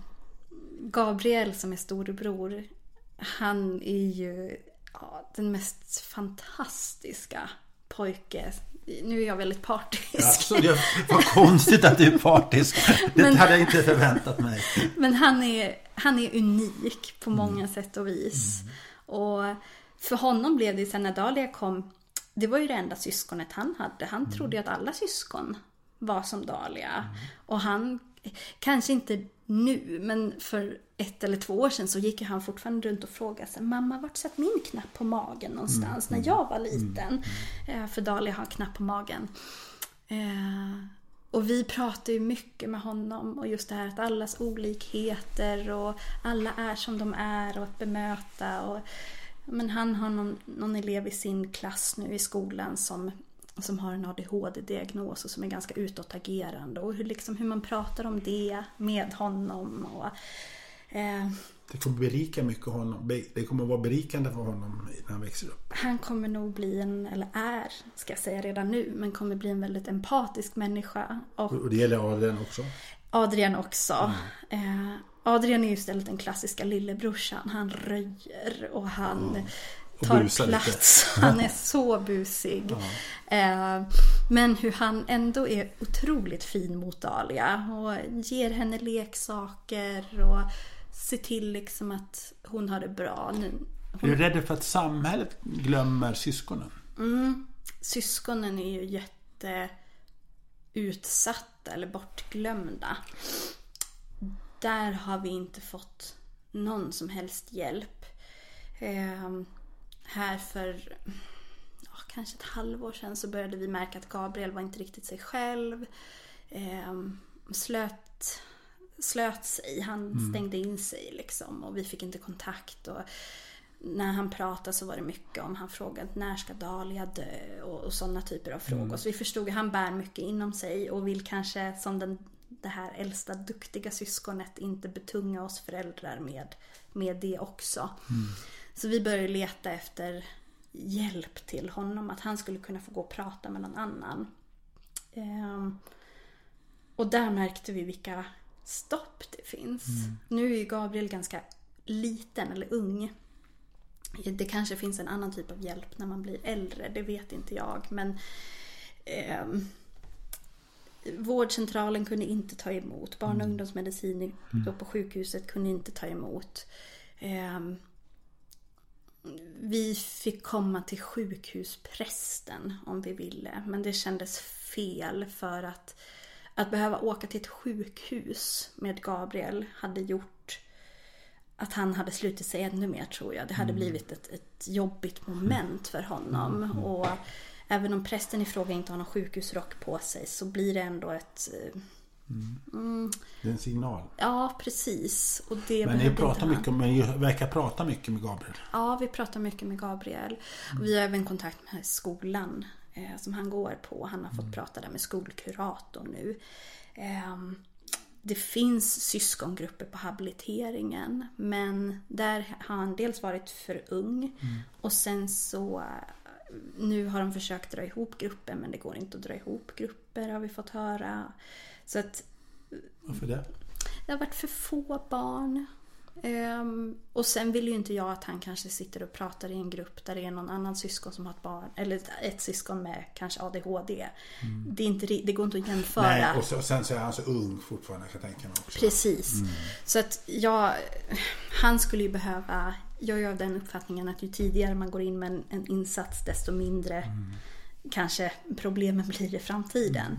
Gabriel som är storebror, han är ju ja, den mest fantastiska pojke. Nu är jag väldigt partisk. Alltså, det var konstigt att du är partisk. Det men, hade jag inte förväntat mig. Men han är, han är unik på många mm. sätt och vis. Mm. Och för honom blev det sen när Dahlia kom, det var ju det enda syskonet han hade. Han mm. trodde ju att alla syskon var som Dahlia. Mm. Och han, kanske inte nu, men för ett eller två år sedan så gick han fortfarande runt och frågade sig, mamma vart satt min knapp på magen någonstans mm. när jag var liten? Mm. För Dahlia har knapp på magen. Eh, och vi pratar ju mycket med honom och just det här att allas olikheter och alla är som de är och att bemöta. Och, men han har någon, någon elev i sin klass nu i skolan som som har en ADHD-diagnos och som är ganska utåtagerande och hur, liksom, hur man pratar om det med honom. Och, eh, det kommer berika mycket honom. Det kommer vara berikande för honom när han växer upp. Han kommer nog bli en, eller är, ska jag säga redan nu, men kommer bli en väldigt empatisk människa. Och, och det gäller Adrian också? Adrian också. Mm. Eh, Adrian är ju istället den klassiska lillebrorsan. Han röjer och han mm tar plats. Lite. Han är så busig. Ja. Eh, men hur han ändå är otroligt fin mot Dahlia och ger henne leksaker och ser till liksom att hon har det bra. Hon... Är du rädd för att samhället glömmer syskonen? Mm. Syskonen är ju jätte utsatta eller bortglömda. Där har vi inte fått någon som helst hjälp. Eh, här för ja, kanske ett halvår sedan så började vi märka att Gabriel var inte riktigt sig själv. Eh, slöt, slöt sig, han mm. stängde in sig liksom och vi fick inte kontakt. Och när han pratade så var det mycket om, han frågade när ska Dahlia dö och, och sådana typer av frågor. Mm. Så vi förstod att han bär mycket inom sig och vill kanske som den, det här äldsta duktiga syskonet inte betunga oss föräldrar med, med det också. Mm. Så vi började leta efter hjälp till honom. Att han skulle kunna få gå och prata med någon annan. Ehm, och där märkte vi vilka stopp det finns. Mm. Nu är ju Gabriel ganska liten eller ung. Det kanske finns en annan typ av hjälp när man blir äldre, det vet inte jag. Men eh, Vårdcentralen kunde inte ta emot. Barn och mm. ungdomsmedicin mm. på sjukhuset kunde inte ta emot. Eh, vi fick komma till sjukhusprästen om vi ville. Men det kändes fel för att att behöva åka till ett sjukhus med Gabriel hade gjort att han hade slutit sig ännu mer tror jag. Det hade mm. blivit ett, ett jobbigt moment för honom. Mm. Och även om prästen i fråga inte har någon sjukhusrock på sig så blir det ändå ett eh, Mm. Mm. Det är en signal. Ja, precis. Och det men ni pratar mycket, men verkar prata mycket med Gabriel. Ja, vi pratar mycket med Gabriel. Mm. Vi har även kontakt med skolan eh, som han går på. Han har fått mm. prata där med skolkuratorn nu. Eh, det finns syskongrupper på habiliteringen. Men där har han dels varit för ung. Mm. Och sen så nu har de försökt dra ihop grupper men det går inte att dra ihop grupper har vi fått höra. Så att, Varför det? Det har varit för få barn. Um, och sen vill ju inte jag att han kanske sitter och pratar i en grupp där det är någon annan syskon som har ett barn. Eller ett syskon med kanske ADHD. Mm. Det, är inte, det går inte att jämföra. Nej, och, så, och sen så är han så ung fortfarande kan jag tänka mig också. Precis. Mm. Så att jag, han skulle ju behöva, jag är av den uppfattningen att ju tidigare man går in med en, en insats desto mindre mm. kanske problemen blir i framtiden.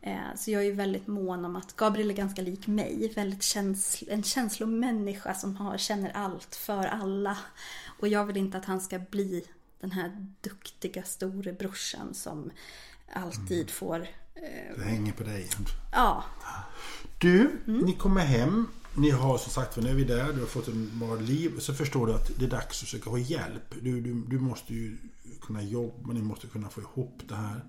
Eh, Så jag är väldigt mån om att Gabriel är ganska lik mig. Väldigt känsl- en känslomänniska som har, känner allt för alla. Och jag vill inte att han ska bli den här duktiga storebrorsan som alltid får... Eh, Det hänger på dig. ja, Du, ni kommer hem. Ni har som sagt, nu är vi där, du har fått en bra liv. Så förstår du att det är dags att söka hjälp. Du, du, du måste ju kunna jobba, ni måste kunna få ihop det här.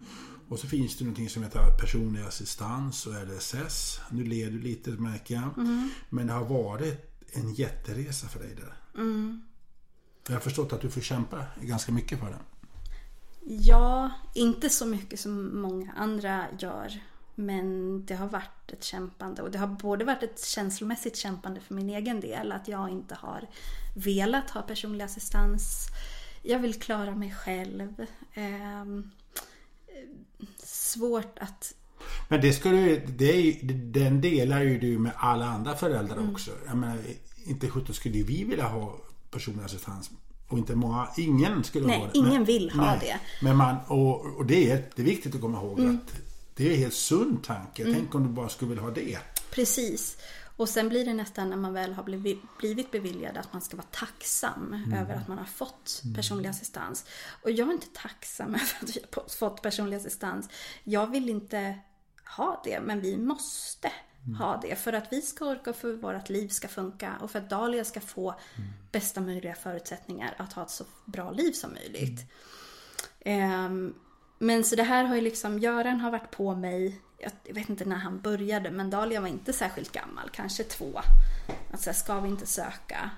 Och så finns det någonting som heter personlig assistans och LSS. Nu ler du lite märker jag. Men det har varit en jätteresa för dig där. Jag har förstått att du får kämpa ganska mycket för det. Ja, inte så mycket som många andra gör. Men det har varit ett kämpande och det har både varit ett känslomässigt kämpande för min egen del. Att jag inte har velat ha personlig assistans. Jag vill klara mig själv. Ehm, svårt att... Men det ska du, det är, den delar ju du med alla andra föräldrar också. Jag menar, inte sjutton skulle vi vilja ha personlig assistans. Och inte många, ingen skulle Nej, ha det. ingen Men- vill ha det. Mm. Men man, och, och det är jätteviktigt att komma ihåg att det är en helt sund tanke. Tänk om du bara skulle vilja ha det. Precis. Och sen blir det nästan när man väl har blivit, beviljad att man ska vara tacksam över att man har fått personlig assistans. Och jag är inte tacksam över att vi har fått personlig assistans. Jag vill inte ha det, men vi måste ha det för att vi ska orka för att vårt liv ska funka och för att Dahlia ska få bästa möjliga förutsättningar att ha ett så bra liv som möjligt. Ehm, men så det här har ju liksom, Göran har varit på mig, jag vet inte när han började, men Dahlia var inte särskilt gammal, kanske två. Att så här, ska vi inte söka?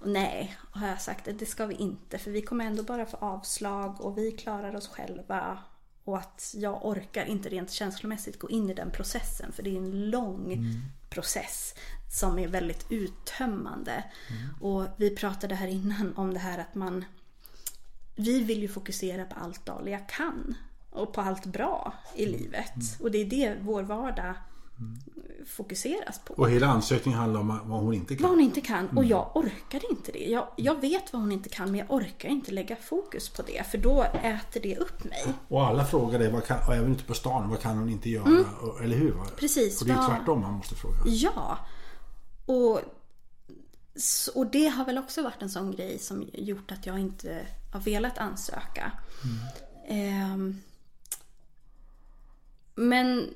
Och nej, har jag sagt, det ska vi inte, för vi kommer ändå bara få avslag och vi klarar oss själva. Och att jag orkar inte rent känslomässigt gå in i den processen, för det är en lång process som är väldigt uttömmande. Och vi pratade här innan om det här att man vi vill ju fokusera på allt Dahlia kan och på allt bra i livet. Och det är det vår vardag fokuseras på. Och hela ansökningen handlar om vad hon inte Vad kan. hon inte kan och jag orkar inte det. Jag, jag vet vad hon inte kan men jag orkar inte lägga fokus på det för då äter det upp mig. Och alla frågar dig, vad kan, och även ute på stan, vad kan hon inte göra? Och, eller hur? Mm. Precis, Och det är vad- tvärtom man måste fråga. Ja. Och, och det har väl också varit en sån grej som gjort att jag inte har velat ansöka. Ehm, men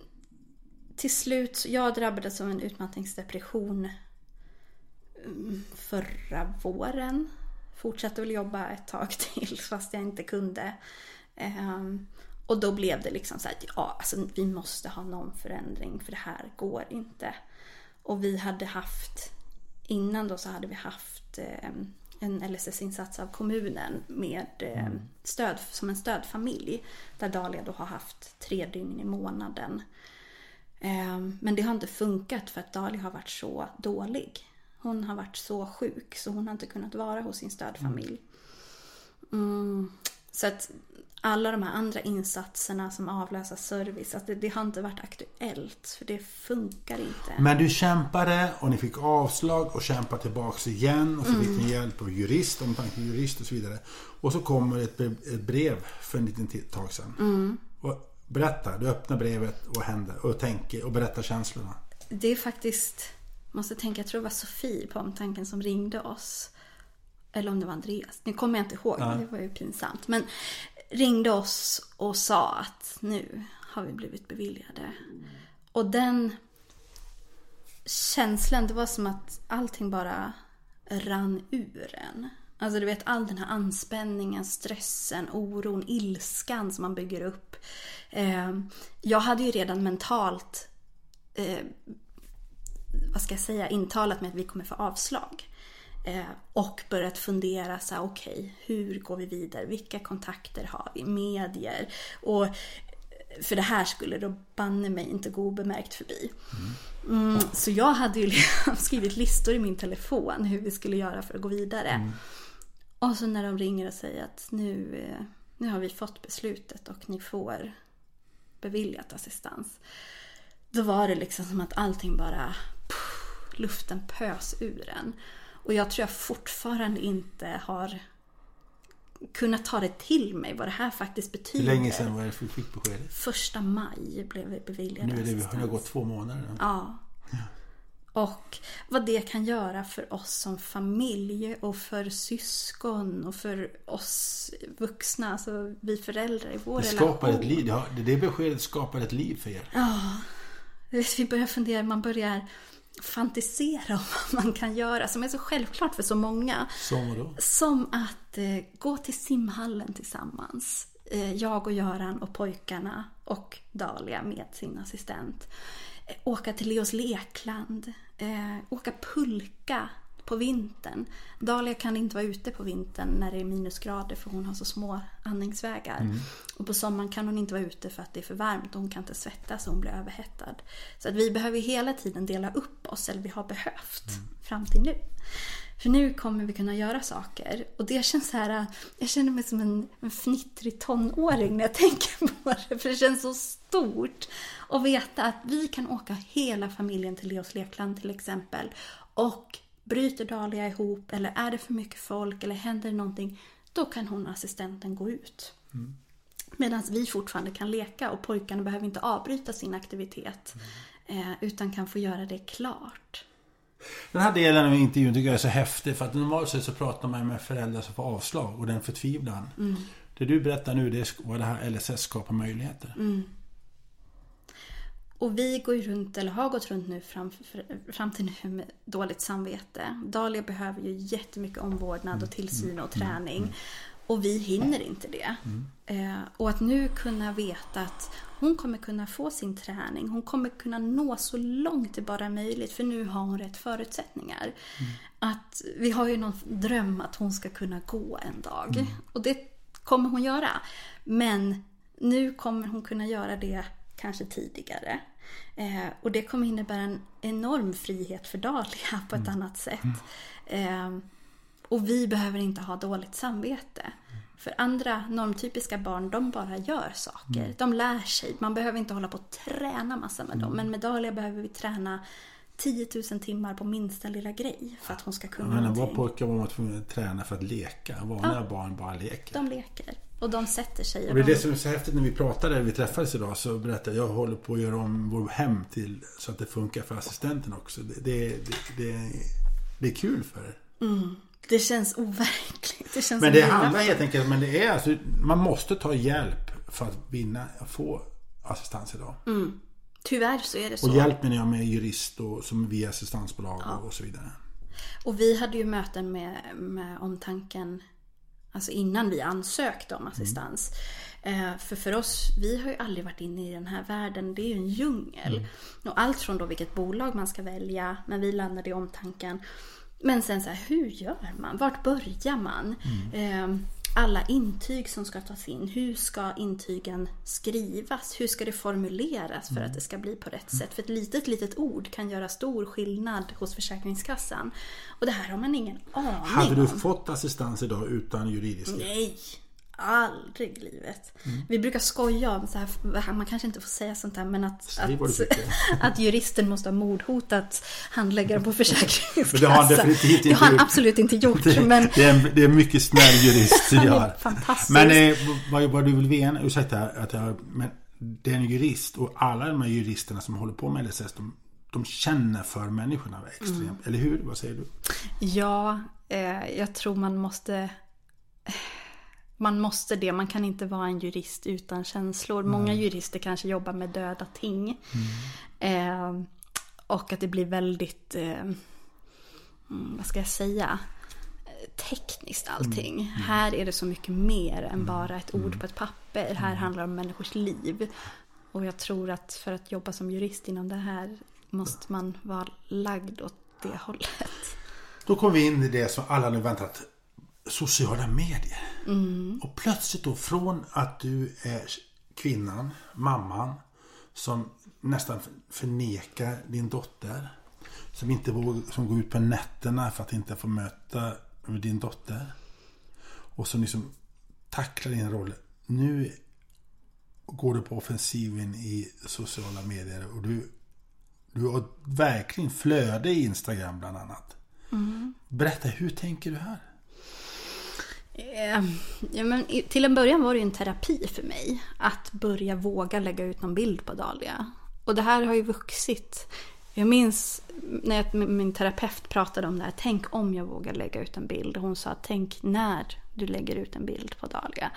till slut, jag drabbades av en utmattningsdepression mm, förra våren. Fortsatte väl jobba ett tag till fast jag inte kunde. Ehm, och då blev det liksom så här, ja alltså vi måste ha någon förändring för det här går inte. Och vi hade haft, innan då så hade vi haft eh, en LSS-insats av kommunen med eh, stöd, som en stödfamilj. Där Dahlia då har haft tre dygn i månaden. Eh, Men det har inte funkat för att Dahlia har varit så dålig. Hon har varit så sjuk så hon har inte kunnat vara hos sin stödfamilj. Mm. Så att alla de här andra insatserna som avlösa service, att det, det har inte varit aktuellt. För det funkar inte. Men du kämpade och ni fick avslag och kämpade tillbaks igen och så fick Mm. ni hjälp av jurist, omtanke om jurist och så vidare. Och så kommer ett, ett brev för en liten tag sedan. Mm. Och berätta, du öppnar brevet och händer och tänker och berättar känslorna. Det är faktiskt, måste tänka, jag tror det var Sofie på omtanken som ringde oss. Eller om det var Andreas, nu kommer jag inte ihåg, det var ju pinsamt. Men ringde oss och sa att nu har vi blivit beviljade. Och den känslan, det var som att allting bara rann ur en. Alltså du vet all den här anspänningen, stressen, oron, ilskan som man bygger upp. Eh, jag hade ju redan mentalt eh, vad ska jag säga, intalat med att vi kommer få avslag. Eh, och börjat fundera så här, okej, hur går vi vidare? Vilka kontakter har vi? Medier? Och för det här skulle då banne mig inte gå obemärkt förbi. Mm, så jag hade ju skrivit listor i min telefon hur vi skulle göra för att gå vidare. Och så när de ringer och säger att nu, eh, nu har vi fått beslutet och ni får beviljat assistans. Då var det liksom som att allting bara, pff, luften pös ur en. Och jag tror jag fortfarande inte har kunna ta det till mig vad det här faktiskt Hur betyder. länge sedan var det du fick beskedet? Första maj blev vi beviljade Nu är det, det har gått två månader. nu. Ja. Och vad det kan göra för oss som familj och för syskon och för oss vuxna, alltså vi föräldrar i vår Det relation. skapar ett liv. Det, har, det, det beskedet skapar ett liv för er. Vet, Vi börjar fundera, man börjar fantisera om vad man kan göra som är så självklart för så många. Som vadå? Som att eh, gå till simhallen tillsammans. Eh, jag och Göran och pojkarna och Dalia med sin assistent. Eh, åka till Leos lekland. Eh, åka pulka på vintern. Dalia kan inte vara ute på vintern när det är minusgrader för hon har så små andningsvägar. Och på sommaren kan hon inte vara ute för att det är för varmt och hon kan inte svettas och hon blir överhettad. Så att vi behöver hela tiden dela upp oss, eller vi har behövt fram till nu. För nu kommer vi kunna göra saker. Och det känns så här, jag känner mig som en, en fnittrig tonåring när jag tänker på det. För det känns så stort. att veta att vi kan åka hela familjen till Leos lekland till exempel. Och bryter Dahlia ihop eller är det för mycket folk eller händer det någonting. Då kan hon, assistenten, gå ut. Medan vi fortfarande kan leka och pojkarna behöver inte avbryta sin aktivitet. Eh, utan kan få göra det klart. Den här delen av intervjun tycker jag är så häftig för att normalt sett så pratar man med föräldrar som får avslag och den förtvivlan. Mm. Det du berättar nu det är vad det här LSS skapar möjligheter. Mm. Och vi går ju runt, eller har gått runt nu fram, fram till nu med dåligt samvete. Dahlia behöver ju jättemycket omvårdnad och tillsyn och träning. Och vi hinner inte det. Eh, och att nu kunna veta att hon kommer kunna få sin träning. Hon kommer kunna nå så långt det bara är möjligt. För nu har hon rätt förutsättningar. Att vi har ju någon dröm att hon ska kunna gå en dag. Och det kommer hon göra. Men nu kommer hon kunna göra det kanske tidigare. Eh, och det kommer innebära en enorm frihet för Dahlia på ett annat sätt. Eh, och vi behöver inte ha dåligt samvete. För andra normtypiska barn, de bara gör saker. De lär sig. Man behöver inte hålla på och träna massa med dem. Men med Dahlia behöver vi träna 10 000 timmar på minsta lilla grej för att hon ska kunna menar, var någonting. pojkar var man tvungen att träna för att leka. Vanliga barn bara leker. De leker. Och de sätter sig. Och det är de... det som är så häftigt när vi pratade, vi träffades idag, så berättade jag, jag håller på att göra om vår hem till så att det funkar för assistenten också. Det, det, det, det, det är kul för er. Det känns overkligt. Det känns Men det handlar helt enkelt men det är alltså, man måste ta hjälp för att vinna, få assistans idag. Tyvärr så är det så. Och hjälp menar jag med jurist och som via assistansbolag och, och så vidare. Och vi hade ju möten med, med omtanken Alltså innan vi ansökte om assistans. Eh, för för oss, vi har ju aldrig varit inne i den här världen. Det är ju en djungel. Och allt från då vilket bolag man ska välja, men vi landade i omtanken. Men sen så här, hur gör man? Vart börjar man? Eh, alla intyg som ska tas in, hur ska intygen skrivas? Hur ska det formuleras för att det ska bli på rätt sätt? För ett litet, litet ord kan göra stor skillnad hos Försäkringskassan. Och det här har man ingen aning Hade du om. fått assistans idag utan juridisk Nej, aldrig i livet. Mm. Vi brukar skoja om så här, man kanske inte får säga sånt här, men att, att, att juristen måste ha mordhotat handläggaren på Försäkringskassan. Men det har han definitivt inte Det har han absolut inte gjort. Det, men det, är en, det är en mycket snäll jurist jag har. Men eh, vad, vad du vill veta, ursäkta att jag, men det är en jurist och alla de här juristerna som håller på med LSS, de, de känner för människorna extremt. Mm. Eller hur? Vad säger du? ja, eh, jag tror man måste... Man måste det. Man kan inte vara en jurist utan känslor. Många jurister kanske jobbar med döda ting. Eh, och att det blir väldigt... Eh, mm, vad ska jag säga? Tekniskt allting. Här är det så mycket mer än bara ett ord på ett papper. Här handlar det om människors liv. Och jag tror att för att jobba som jurist inom det här måste man vara lagd åt det hållet. Då kommer vi in i det som alla nu väntat. Sociala medier. Mm. Och plötsligt då från att du är kvinnan, mamman, som nästan förnekar din dotter. Som inte vågar, som går ut på nätterna för att inte få möta din dotter. Och som liksom tacklar din roll. Nu går du på offensiven i sociala medier och du, du har verkligen flöde i Instagram bland annat. Berätta, hur tänker du här? Eh, ja, men till en början var det en terapi för mig. Att börja våga lägga ut någon bild på Dahlia. Och det här har ju vuxit. Jag minns när jag, min terapeut pratade om det här. Tänk om jag vågar lägga ut en bild. Hon sa tänk när du lägger ut en bild på Dahlia.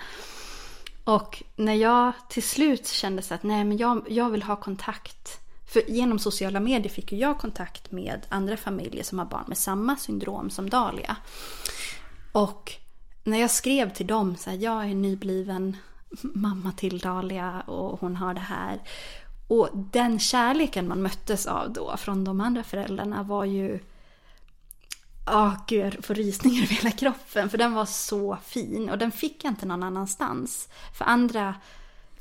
Och när jag till slut kände så att nej men jag, jag vill ha kontakt. För genom sociala medier fick jag kontakt med andra familjer som har barn med samma syndrom som Dahlia. Och när jag skrev till dem så här, jag är nybliven mamma till Dahlia och hon har det här. Och den kärleken man möttes av då från de andra föräldrarna var ju... Ja, oh, gud, jag får rysningar över hela kroppen. För den var så fin och den fick jag inte någon annanstans. För andra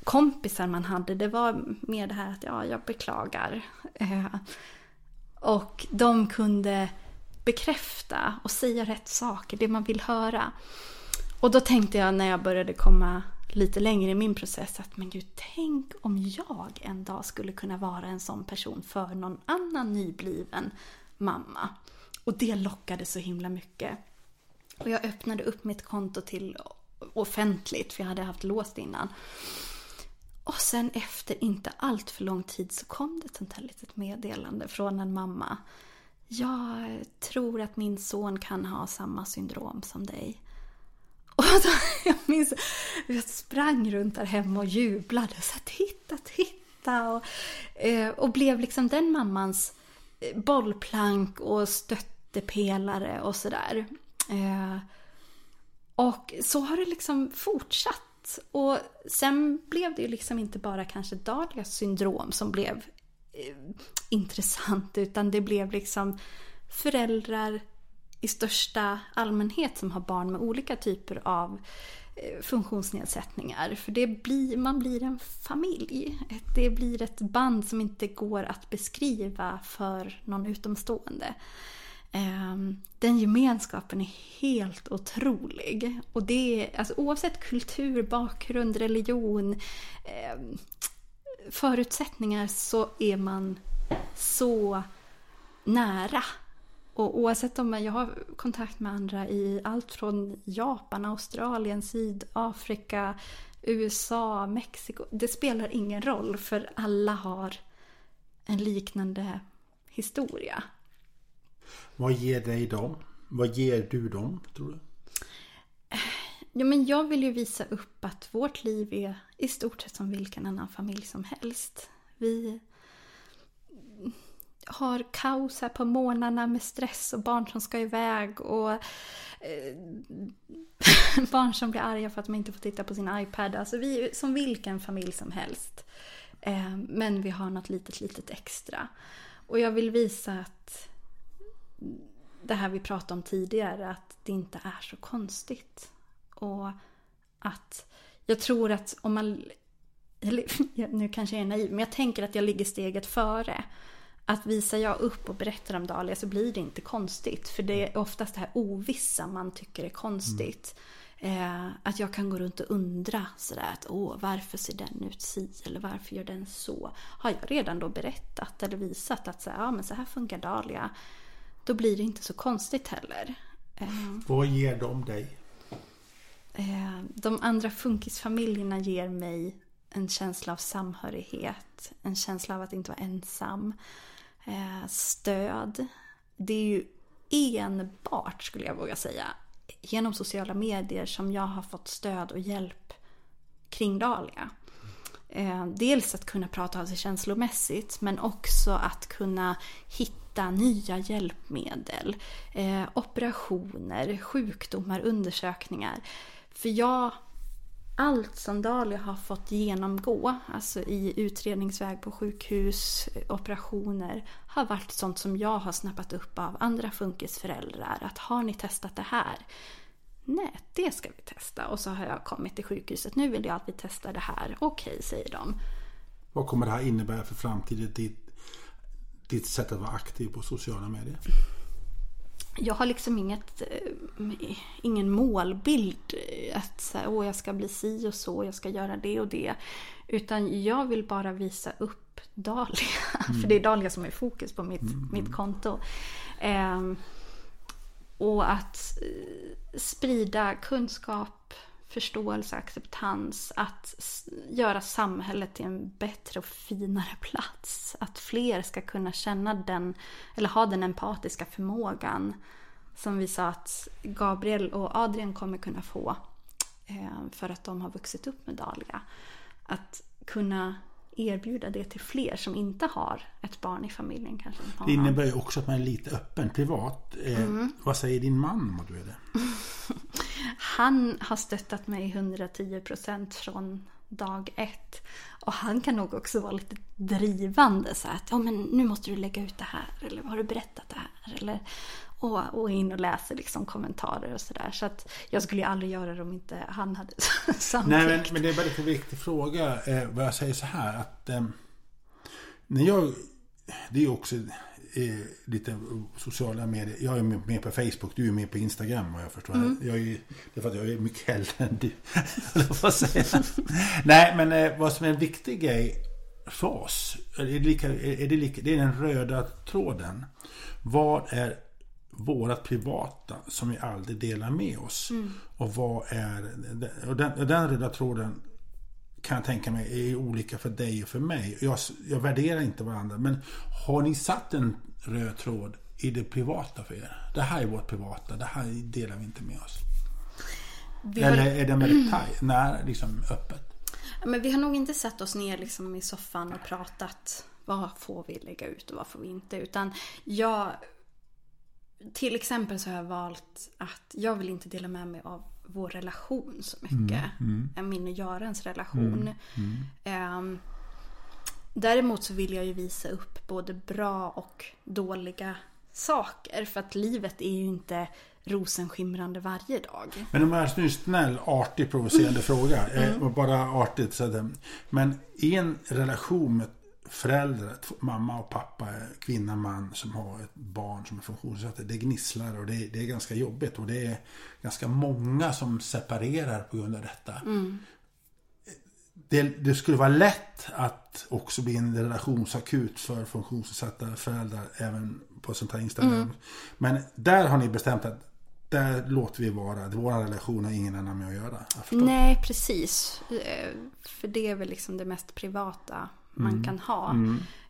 kompisar man hade, det var mer det här att ja, jag beklagar. Eh, och de kunde bekräfta och säga rätt saker, det man vill höra. Och då tänkte jag när jag började komma lite längre i min process att men gud, tänk om jag en dag skulle kunna vara en sån person för någon annan nybliven mamma. Och det lockade så himla mycket. Och jag öppnade upp mitt konto till offentligt, för jag hade haft låst innan. Och sen efter inte allt för lång tid så kom det ett sånt här litet meddelande från en mamma. Jag tror att min son kan ha samma syndrom som dig. Alltså, jag minns, jag sprang runt där hemma och jublade. Så titta, titta! Och, eh, och blev liksom den mammans eh, bollplank och stöttepelare och sådär. Eh, och så har det liksom fortsatt. Och sen blev det ju liksom inte bara kanske Dahlias syndrom som blev intressant utan det blev liksom föräldrar i största allmänhet som har barn med olika typer av eh, funktionsnedsättningar. För det blir, man blir en familj. Det blir ett band som inte går att beskriva för någon utomstående. Ehm, den gemenskapen är helt otrolig. Och det är, alltså, oavsett kultur, bakgrund, religion, ehm, förutsättningar så är man så nära och oavsett om jag har kontakt med andra i allt från Japan, Australien, Sydafrika, USA, Mexiko. Det spelar ingen roll för alla har en liknande historia. Vad ger dig dem? Vad ger du dem, tror du? Ja, men jag vill ju visa upp att vårt liv är i stort sett som vilken annan familj som helst. Vi har kaos här på morgnarna med stress och barn som ska iväg och eh, barn som blir arga för att de inte får titta på sin iPad. Alltså vi är som vilken familj som helst. Eh, men vi har något litet, litet extra. Och jag vill visa att det här vi pratade om tidigare, att det inte är så konstigt. Och att jag tror att om man... Eller, nu kanske jag är naiv, men jag tänker att jag ligger steget före att visar jag upp och berättar om Dahlia så blir det inte konstigt. För det är oftast det här ovissa man tycker är konstigt. Mm. Eh, att jag kan gå runt och undra sådär att åh, varför ser den ut si eller varför gör den så? Har jag redan då berättat eller visat att så här, ja, men så här funkar Dahlia. Då blir det inte så konstigt heller. Eh, Vad ger de dig? Eh, de andra funkisfamiljerna ger mig en känsla av samhörighet. En känsla av att inte vara ensam Eh, stöd. Det är ju enbart, skulle jag våga säga, genom sociala medier som jag har fått stöd och hjälp kring Dahlia. Eh, dels att kunna prata av sig känslomässigt men också att kunna hitta nya hjälpmedel, eh, operationer, sjukdomar, undersökningar. För jag allt som Dahlia har fått genomgå, alltså i utredningsväg på sjukhus, operationer, har varit sånt som jag har snappat upp av andra funkisföräldrar. Att har ni testat det här? Nej, det ska vi testa. Och så har jag kommit till sjukhuset. Nu vill jag att vi testar det här. Okej, säger de. Vad kommer det här innebära för framtiden? Ditt, ditt sätt att vara aktiv på sociala medier? Jag har liksom inget, eh, ingen målbild att säga, åh jag ska bli si och så, jag ska göra det och det. Utan jag vill bara visa upp Dahlia. Mm. För det är Dahlia som är fokus på mitt, mm. mitt konto. Eh, och att eh, sprida kunskap, förståelse, acceptans. Att göra samhället till en bättre och finare plats. Att fler ska kunna känna den, eller ha den empatiska förmågan. Som vi sa att Gabriel och Adrian kommer kunna få. Eh, för att de har vuxit upp med Dahlia. Att kunna erbjuda det till fler som inte har ett barn i familjen. Kanske Det innebär ju också att man är lite öppen, privat. Eh, Mm. Vad säger din man om du är det? Han har stöttat mig 110% från dag ett. Och han kan nog också vara lite drivande. Så att ja, men nu måste du lägga ut det här. Eller har du berättat det här? Eller, och, och in och läser liksom kommentarer och sådär. Så att jag skulle ju aldrig göra det om inte han hade samtyckt. Nej, men, men det är en väldigt viktig fråga. Eh, vad jag säger så här att eh, när jag... Det är ju också eh, lite sociala medier. Jag är med på Facebook, du är med på Instagram vad jag förstår. Jag är, det är för att jag är mycket äldre än du. Nej, men eh, vad som är en viktig grej för oss. Är det, lika, är det, lika, det är den röda tråden. Vad är vårat privata som vi aldrig delar med oss? Och vad är... Och den, och den röda tråden kan jag tänka mig är olika för dig och för mig. Jag, jag värderar inte varandra. Men har ni satt en röd tråd i det privata för er? Det här är vårt privata. Det här delar vi inte med oss. vi, har, Eller är det väldigt taj, när, liksom öppet? men vi har nog inte satt oss ner liksom i soffan och pratat. Vad får vi lägga ut och vad får vi inte? Utan jag... Till exempel så har jag valt att jag vill inte dela med mig av vår relation så mycket. Min och Görans relation. Ehm, däremot så vill jag ju visa upp både bra och dåliga saker. För att livet är ju inte rosenskimrande varje dag. Men om jag nu snäll, artig, provocerande fråga. Eh, och bara artigt. Så att, eh, men i en relation med föräldrar, mamma och pappa, kvinna, man som har ett barn som är funktionsnedsatt. Det gnisslar och det, det är ganska jobbigt. Och det är ganska många som separerar på grund av detta. Det, det skulle vara lätt att också bli en relationsakut för funktionsnedsatta föräldrar även på sånt här Instagram. Men där har ni bestämt att där låter vi vara. Vår relation har ingen annan med att göra. Nej, precis. Eh, För det är väl liksom det mest privata man kan ha.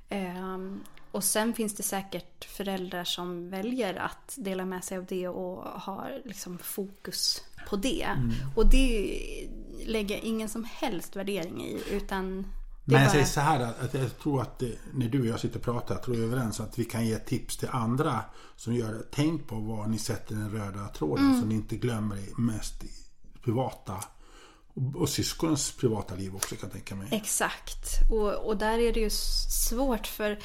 Ehm, Och sen finns det säkert föräldrar som väljer att dela med sig av det och har liksom fokus på det. Och det lägger jag ingen som helst värdering i. Utan det Men jag säger så här att jag tror att när du och jag sitter och pratar, jag tror vi är överens att vi kan ge tips till andra som gör det. Tänk på var ni sätter den röda tråden så ni inte glömmer det mest privata och, syskonens privata liv också kan jag tänka mig. Exakt. Och, och där är det ju svårt för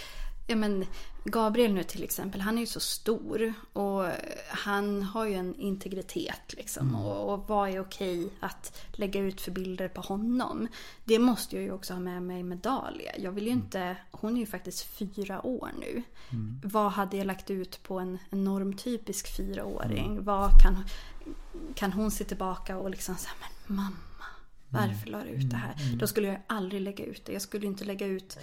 ja, men Gabriel nu till exempel, han är ju så stor och han har ju en integritet liksom. Och, och vad är okej att lägga ut för bilder på honom? Det måste jag ju också ha med mig med Dahlia. Jag vill ju inte, hon är ju faktiskt fyra år nu. Vad hade jag lagt ut på en, en normtypisk fyraåring? Vad kan, kan hon se tillbaka och liksom säga, men mamma, varför la du ut det här? Då skulle jag aldrig lägga ut det. Jag skulle inte lägga ut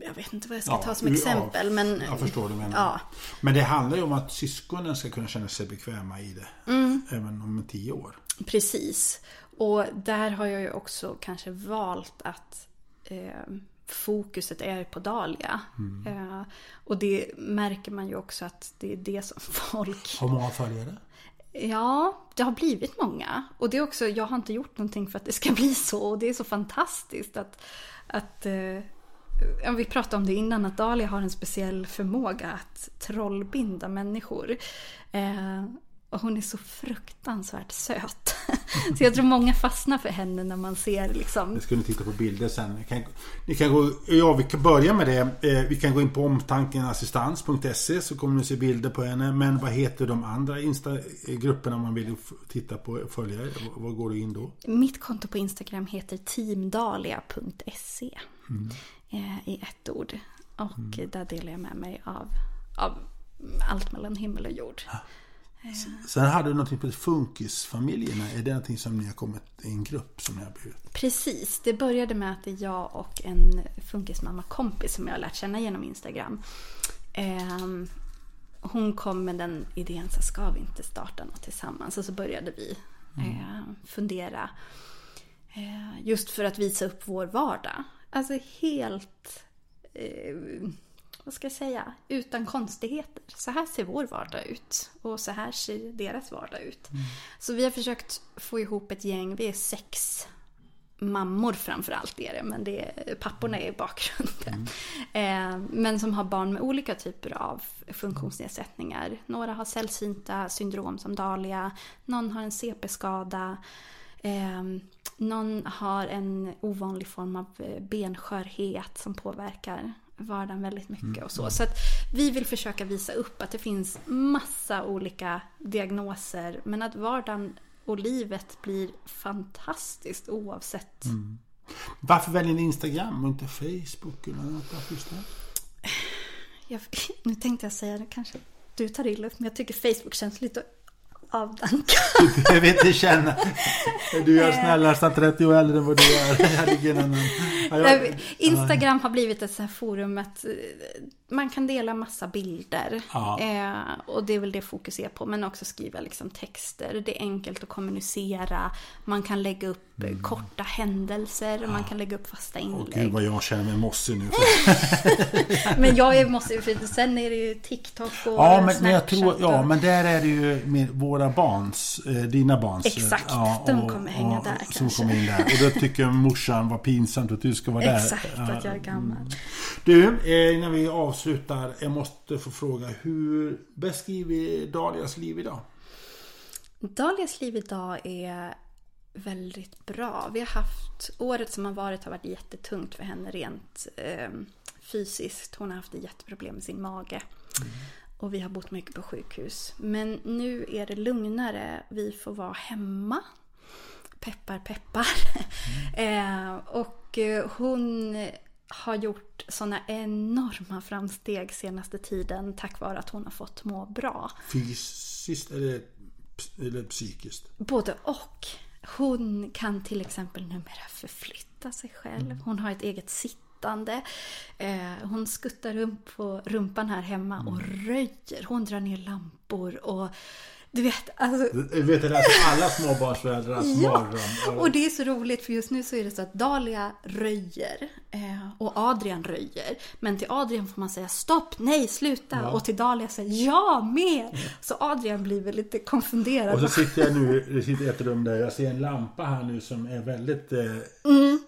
jag vet inte vad jag ska Ja, ta som ja, exempel. men, Jag förstår vad du menar. Ja. Men det handlar ju om att syskonen ska kunna känna sig bekväma i det. Mm. Även om tio år. Precis. Och där har jag ju också kanske valt att eh, fokuset är på Dahlia. Eh, och det märker man ju också att det är det som folk... Har många följare? Ja, det har blivit många. Och det är också, jag har inte gjort någonting för att det ska bli så. Och det är så fantastiskt att... att eh, vi pratade om det innan, att Dahlia har en speciell förmåga att trollbinda människor. Eh, och hon är så fruktansvärt söt. så jag tror många fastnar för henne när man ser liksom... Vi ni titta på bilder sen. Ni kan, ni kan gå, ja, vi kan börja med det. Eh, vi kan gå in på omtankenassistans.se så kommer ni se bilder på henne. Men vad heter de andra Insta-grupperna om man vill titta på följa er? Vad- går du in då? Mitt konto på Instagram heter teamdalia.se eh, i ett ord. Och där delar jag med mig av, av allt mellan himmel och jord. Sen hade du någonting på Funkisfamiljerna. Är det någonting som ni har kommit i en grupp som ni har blivit? Precis, det började med att det är jag och en funkismamma-kompis som jag har lärt känna genom Instagram. Ehm, hon kom med den idén, så ska vi inte starta något tillsammans? Och så började vi eh, fundera. Eh, just för att visa upp vår vardag. Alltså helt, eh, vad ska jag säga, utan konstigheter. Så här ser vår vardag ut. Och så här ser deras vardag ut. Så vi har försökt få ihop ett gäng, vi är sex mammor framförallt är det, men det är, papporna är i bakgrunden. Eh, men som har barn med olika typer av funktionsnedsättningar. Några har sällsynta syndrom som Dahlia, någon har en CP-skada, eh, någon har en ovanlig form av eh, benskörhet som påverkar vardagen väldigt mycket och så. Så att vi vill försöka visa upp att det finns massa olika diagnoser men att vardagen och livet blir fantastiskt oavsett. Varför väljer ni Instagram och inte Facebook eller något? Det? Jag, nu tänkte jag säga det kanske du tar illa upp men jag tycker Facebook känns lite avdankad. Du behöver inte känna. Du är snällare, nästan 30 år äldre än vad du är. Jag- Instagram har blivit ett så här forum att eh, man kan dela massa bilder. Ja. Eh, och det är väl det fokus är på. Men också skriva liksom texter. Det är enkelt att kommunicera. Man kan lägga upp eh, korta händelser. Man kan lägga upp fasta Mm. Åh, inlägg. Gud vad jag känner mig mossig nu. Men jag är- ju, för sen är det ju TikTok och Ja men, men jag Snapchat tror, ja och- men där är det ju våra barns, eh, dina barns. eh, Exakt, ja, de kommer hänga där Som kanske. kommer in där. Och då tycker morsan vad pinsamt att du ska vara där. Exakt, Ja. att jag är gammal. Du, eh, innan vi avslutar. Jag måste få fråga. Hur beskriver Dalias liv idag? Dahlias liv idag är väldigt bra. Vi har haft, året som har varit har varit jättetungt för henne rent eh, fysiskt. Hon har haft jätteproblem med sin mage. Och vi har bott mycket på sjukhus. Men nu är det lugnare. Vi får vara hemma. Peppar, peppar. eh, och eh, hon har gjort såna enorma framsteg senaste tiden tack vare att hon har fått må bra. Fysiskt eller, eller psykiskt? Både och. Hon kan till exempel numera förflytta sig själv. Hon har ett eget sittande. Eh, hon skuttar runt på rumpan här hemma och röjer. Hon drar ner lampor och du vet, alltså Jag vet det är alltså alla småbarnsföräldrars Ja, mardröm. och det är så roligt för just nu så är det så att Dahlia röjer och Adrian röjer. Men till Adrian får man säga stopp, nej, sluta. Ja. Och till Dahlia säger ja, mer. Så Adrian blir väl lite konfunderad. Och så sitter jag nu det sitter i ett rum där jag ser en lampa här nu som är väldigt... Eh, Mm.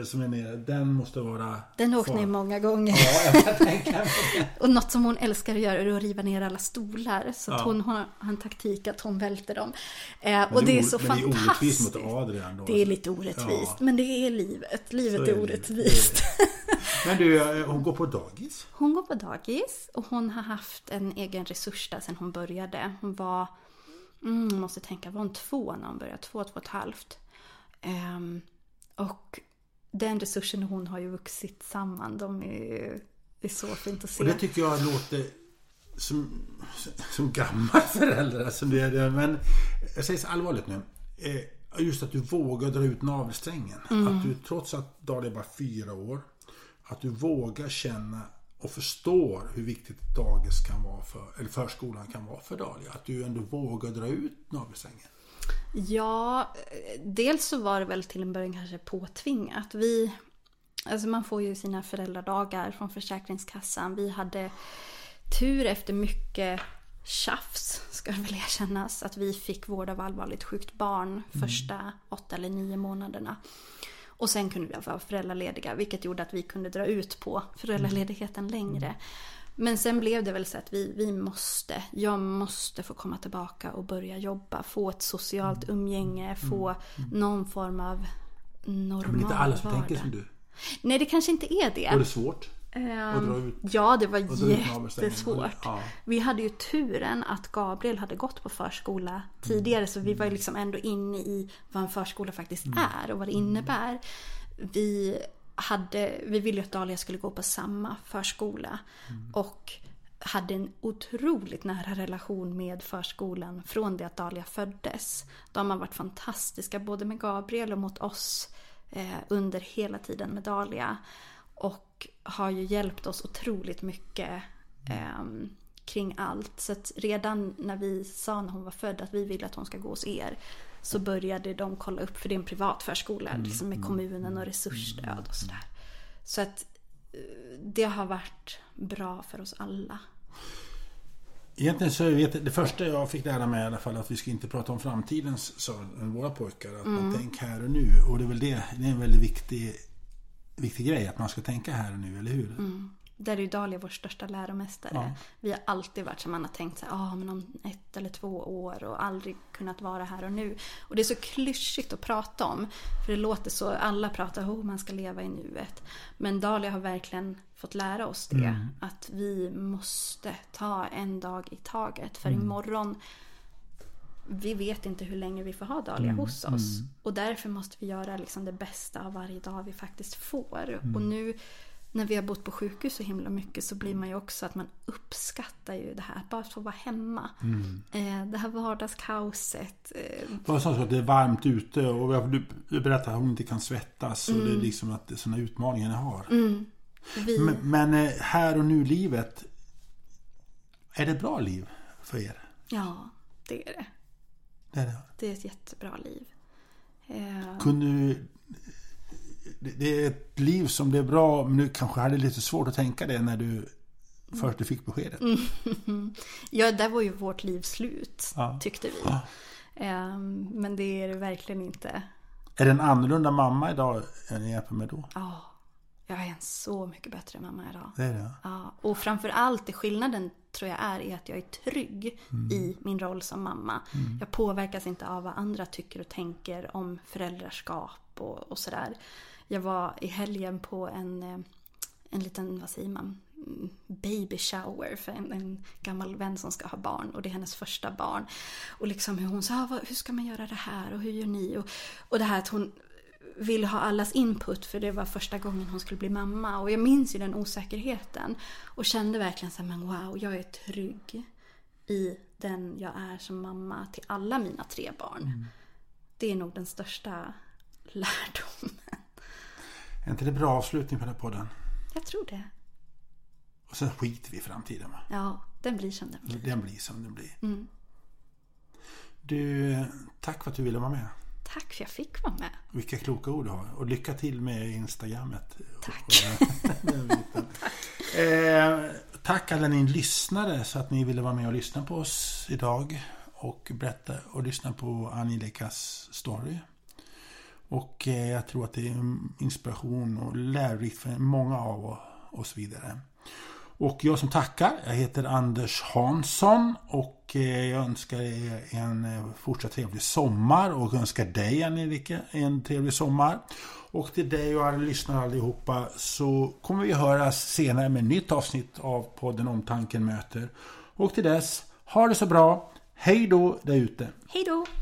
eh, som är nere. Den måste vara... Den har åkt ner många gånger. Ja, jag det. Och något som hon älskar att göra är att riva ner alla stolar. Så att hon har en taktik att hon välter dem. Eh, och det är o- så men det är fantastiskt. orättvist mot Adrian då. Det är lite orättvist. Ja. Men det är livet. Livet Så är är det. Orättvist. Men du, eh, hon går på dagis? Hon går på dagis och hon har haft en egen resurs där sedan hon började. Hon var, mm, måste tänka, var hon två när hon började? Två, två och ett halvt. Ehm, och den resursen hon har ju vuxit samman. De är, det är så fint att se. Och det tycker jag låter som, som gammal förälder. Alltså det, men jag säger så allvarligt nu. Just att du vågar dra ut navelsträngen. Att du trots att Dahlia är bara fyra år. Att du vågar känna och förstår hur viktigt dagis kan vara för, eller förskolan kan vara för Dahlia. Att du ändå vågar dra ut navelsträngen. Ja, dels så var det väl till en början kanske påtvingat. Vi, alltså man får ju sina föräldradagar från Försäkringskassan. Vi hade tur efter mycket tjafs, ska det väl erkännas, att vi fick vård av allvarligt sjukt barn första åtta eller nio månaderna. Och sen kunde vi vara föräldralediga, vilket gjorde att vi kunde dra ut på föräldraledigheten längre. Men sen blev det väl så att vi, vi måste, jag måste få komma tillbaka och börja jobba. Få ett socialt umgänge, få någon form av normal Men inte alla som vardag. tänker som du. Nej, det kanske inte är det. Var det svårt? Ehm, ut- Ja, det var jättesvårt. Ja. Vi hade ju turen att Gabriel hade gått på förskola tidigare så vi var ju liksom ändå inne i vad en förskola faktiskt Mm. är och vad det innebär. Vi, hade, vi ville att Dahlia skulle gå på samma förskola Mm. och hade en otroligt nära relation med förskolan från det att Dahlia föddes. De har varit fantastiska både med Gabriel och mot oss eh, under hela tiden med Dahlia. Och har ju hjälpt oss otroligt mycket eh, kring allt. Så att redan när vi sa när hon var född att vi vill att hon ska gå hos er så började de kolla upp, för det är en privat förskola liksom med kommunen och resursstöd och sådär. Så att eh, det har varit bra för oss alla. Egentligen så vet det första jag fick lära mig i alla fall att vi ska inte prata om framtiden sa våra pojkar. Att man tänker här och nu. Och det är väl det, det är en väldigt viktig, viktig grej att man ska tänka här och nu, eller hur? Där är ju Dahlia vår största läromästare. Ja. Vi har alltid varit som man har tänkt sig, ah, men om ett eller två år och aldrig kunnat vara här och nu. Och det är så klyschigt att prata om. För det låter så, alla pratar om oh, man ska leva i nuet. Men Dahlia har verkligen fått lära oss det. Att vi måste ta en dag i taget. För imorgon vi vet inte hur länge vi får ha Dahlia hos oss. Och därför måste vi göra liksom det bästa av varje dag vi faktiskt får. Och nu när vi har bott på sjukhus så himla mycket så blir man ju också att man uppskattar ju det här. Att bara få vara hemma. Eh, det här vardagskaoset. Eh, Bara så att det är varmt ute och du, du berättar att hon inte kan svettas. Och det är liksom att det är sådana utmaningar ni har. vi, Men, men eh, här och nu livet. Är det bra liv för er? Ja, det är det. Det är det. Det är ett jättebra liv. Eh, Kunde du... det- är ett liv som det är bra, men du kanske hade lite svårt att tänka det när du först du fick beskedet. ja, där var ju vårt liv slut, Ja. tyckte vi. Ja. Eh, men det är det verkligen inte. Är det en annorlunda mamma idag än ni jämför med då? Ja, jag är en så mycket bättre mamma idag. Det är det? Ja, och framför allt det skillnaden tror jag är, är att jag är trygg i min roll som mamma. Jag påverkas inte av vad andra tycker och tänker om föräldraskap och, och sådär. Jag var i helgen på en, eh, en liten, vad säger man, Mm, baby shower för en, en gammal vän som ska ha barn och det är hennes första barn. Och liksom hur hon sa, "Ah, vad- hur ska man göra det här och hur gör ni? Och, och det här att hon ville ha allas input för det var första gången hon skulle bli mamma. Och jag minns ju den osäkerheten. Och kände verkligen så här, men wow, jag är trygg i den jag är som mamma till alla mina tre barn. Det är nog den största lärdomen. Är inte det bra avslutning på den här podden? Jag tror det. Och sen skiter vi i framtiden va? Ja, den blir som den blir. Den blir som den blir. Mm. Du, tack för att du ville vara med. Tack för att jag fick vara med. Vilka kloka ord du har. Och lycka till med Instagrammet. Tack. Biten. eh, tack alla ni lyssnare så att ni ville vara med och lyssna på oss idag. Och berätta och lyssna på Angelikas story. Och eh, jag tror att det är inspiration och lärorikt för många av oss vidare. Och jag som tackar, jag heter Anders Hansson och eh, jag önskar er en eh, fortsatt trevlig sommar och önskar dig Annika en trevlig sommar. Och till dig och alla lyssnare allihopa så kommer vi höras senare med ett nytt avsnitt av podden Omtanken möter. Och till dess, ha det så bra. Hej då där ute! Hej då!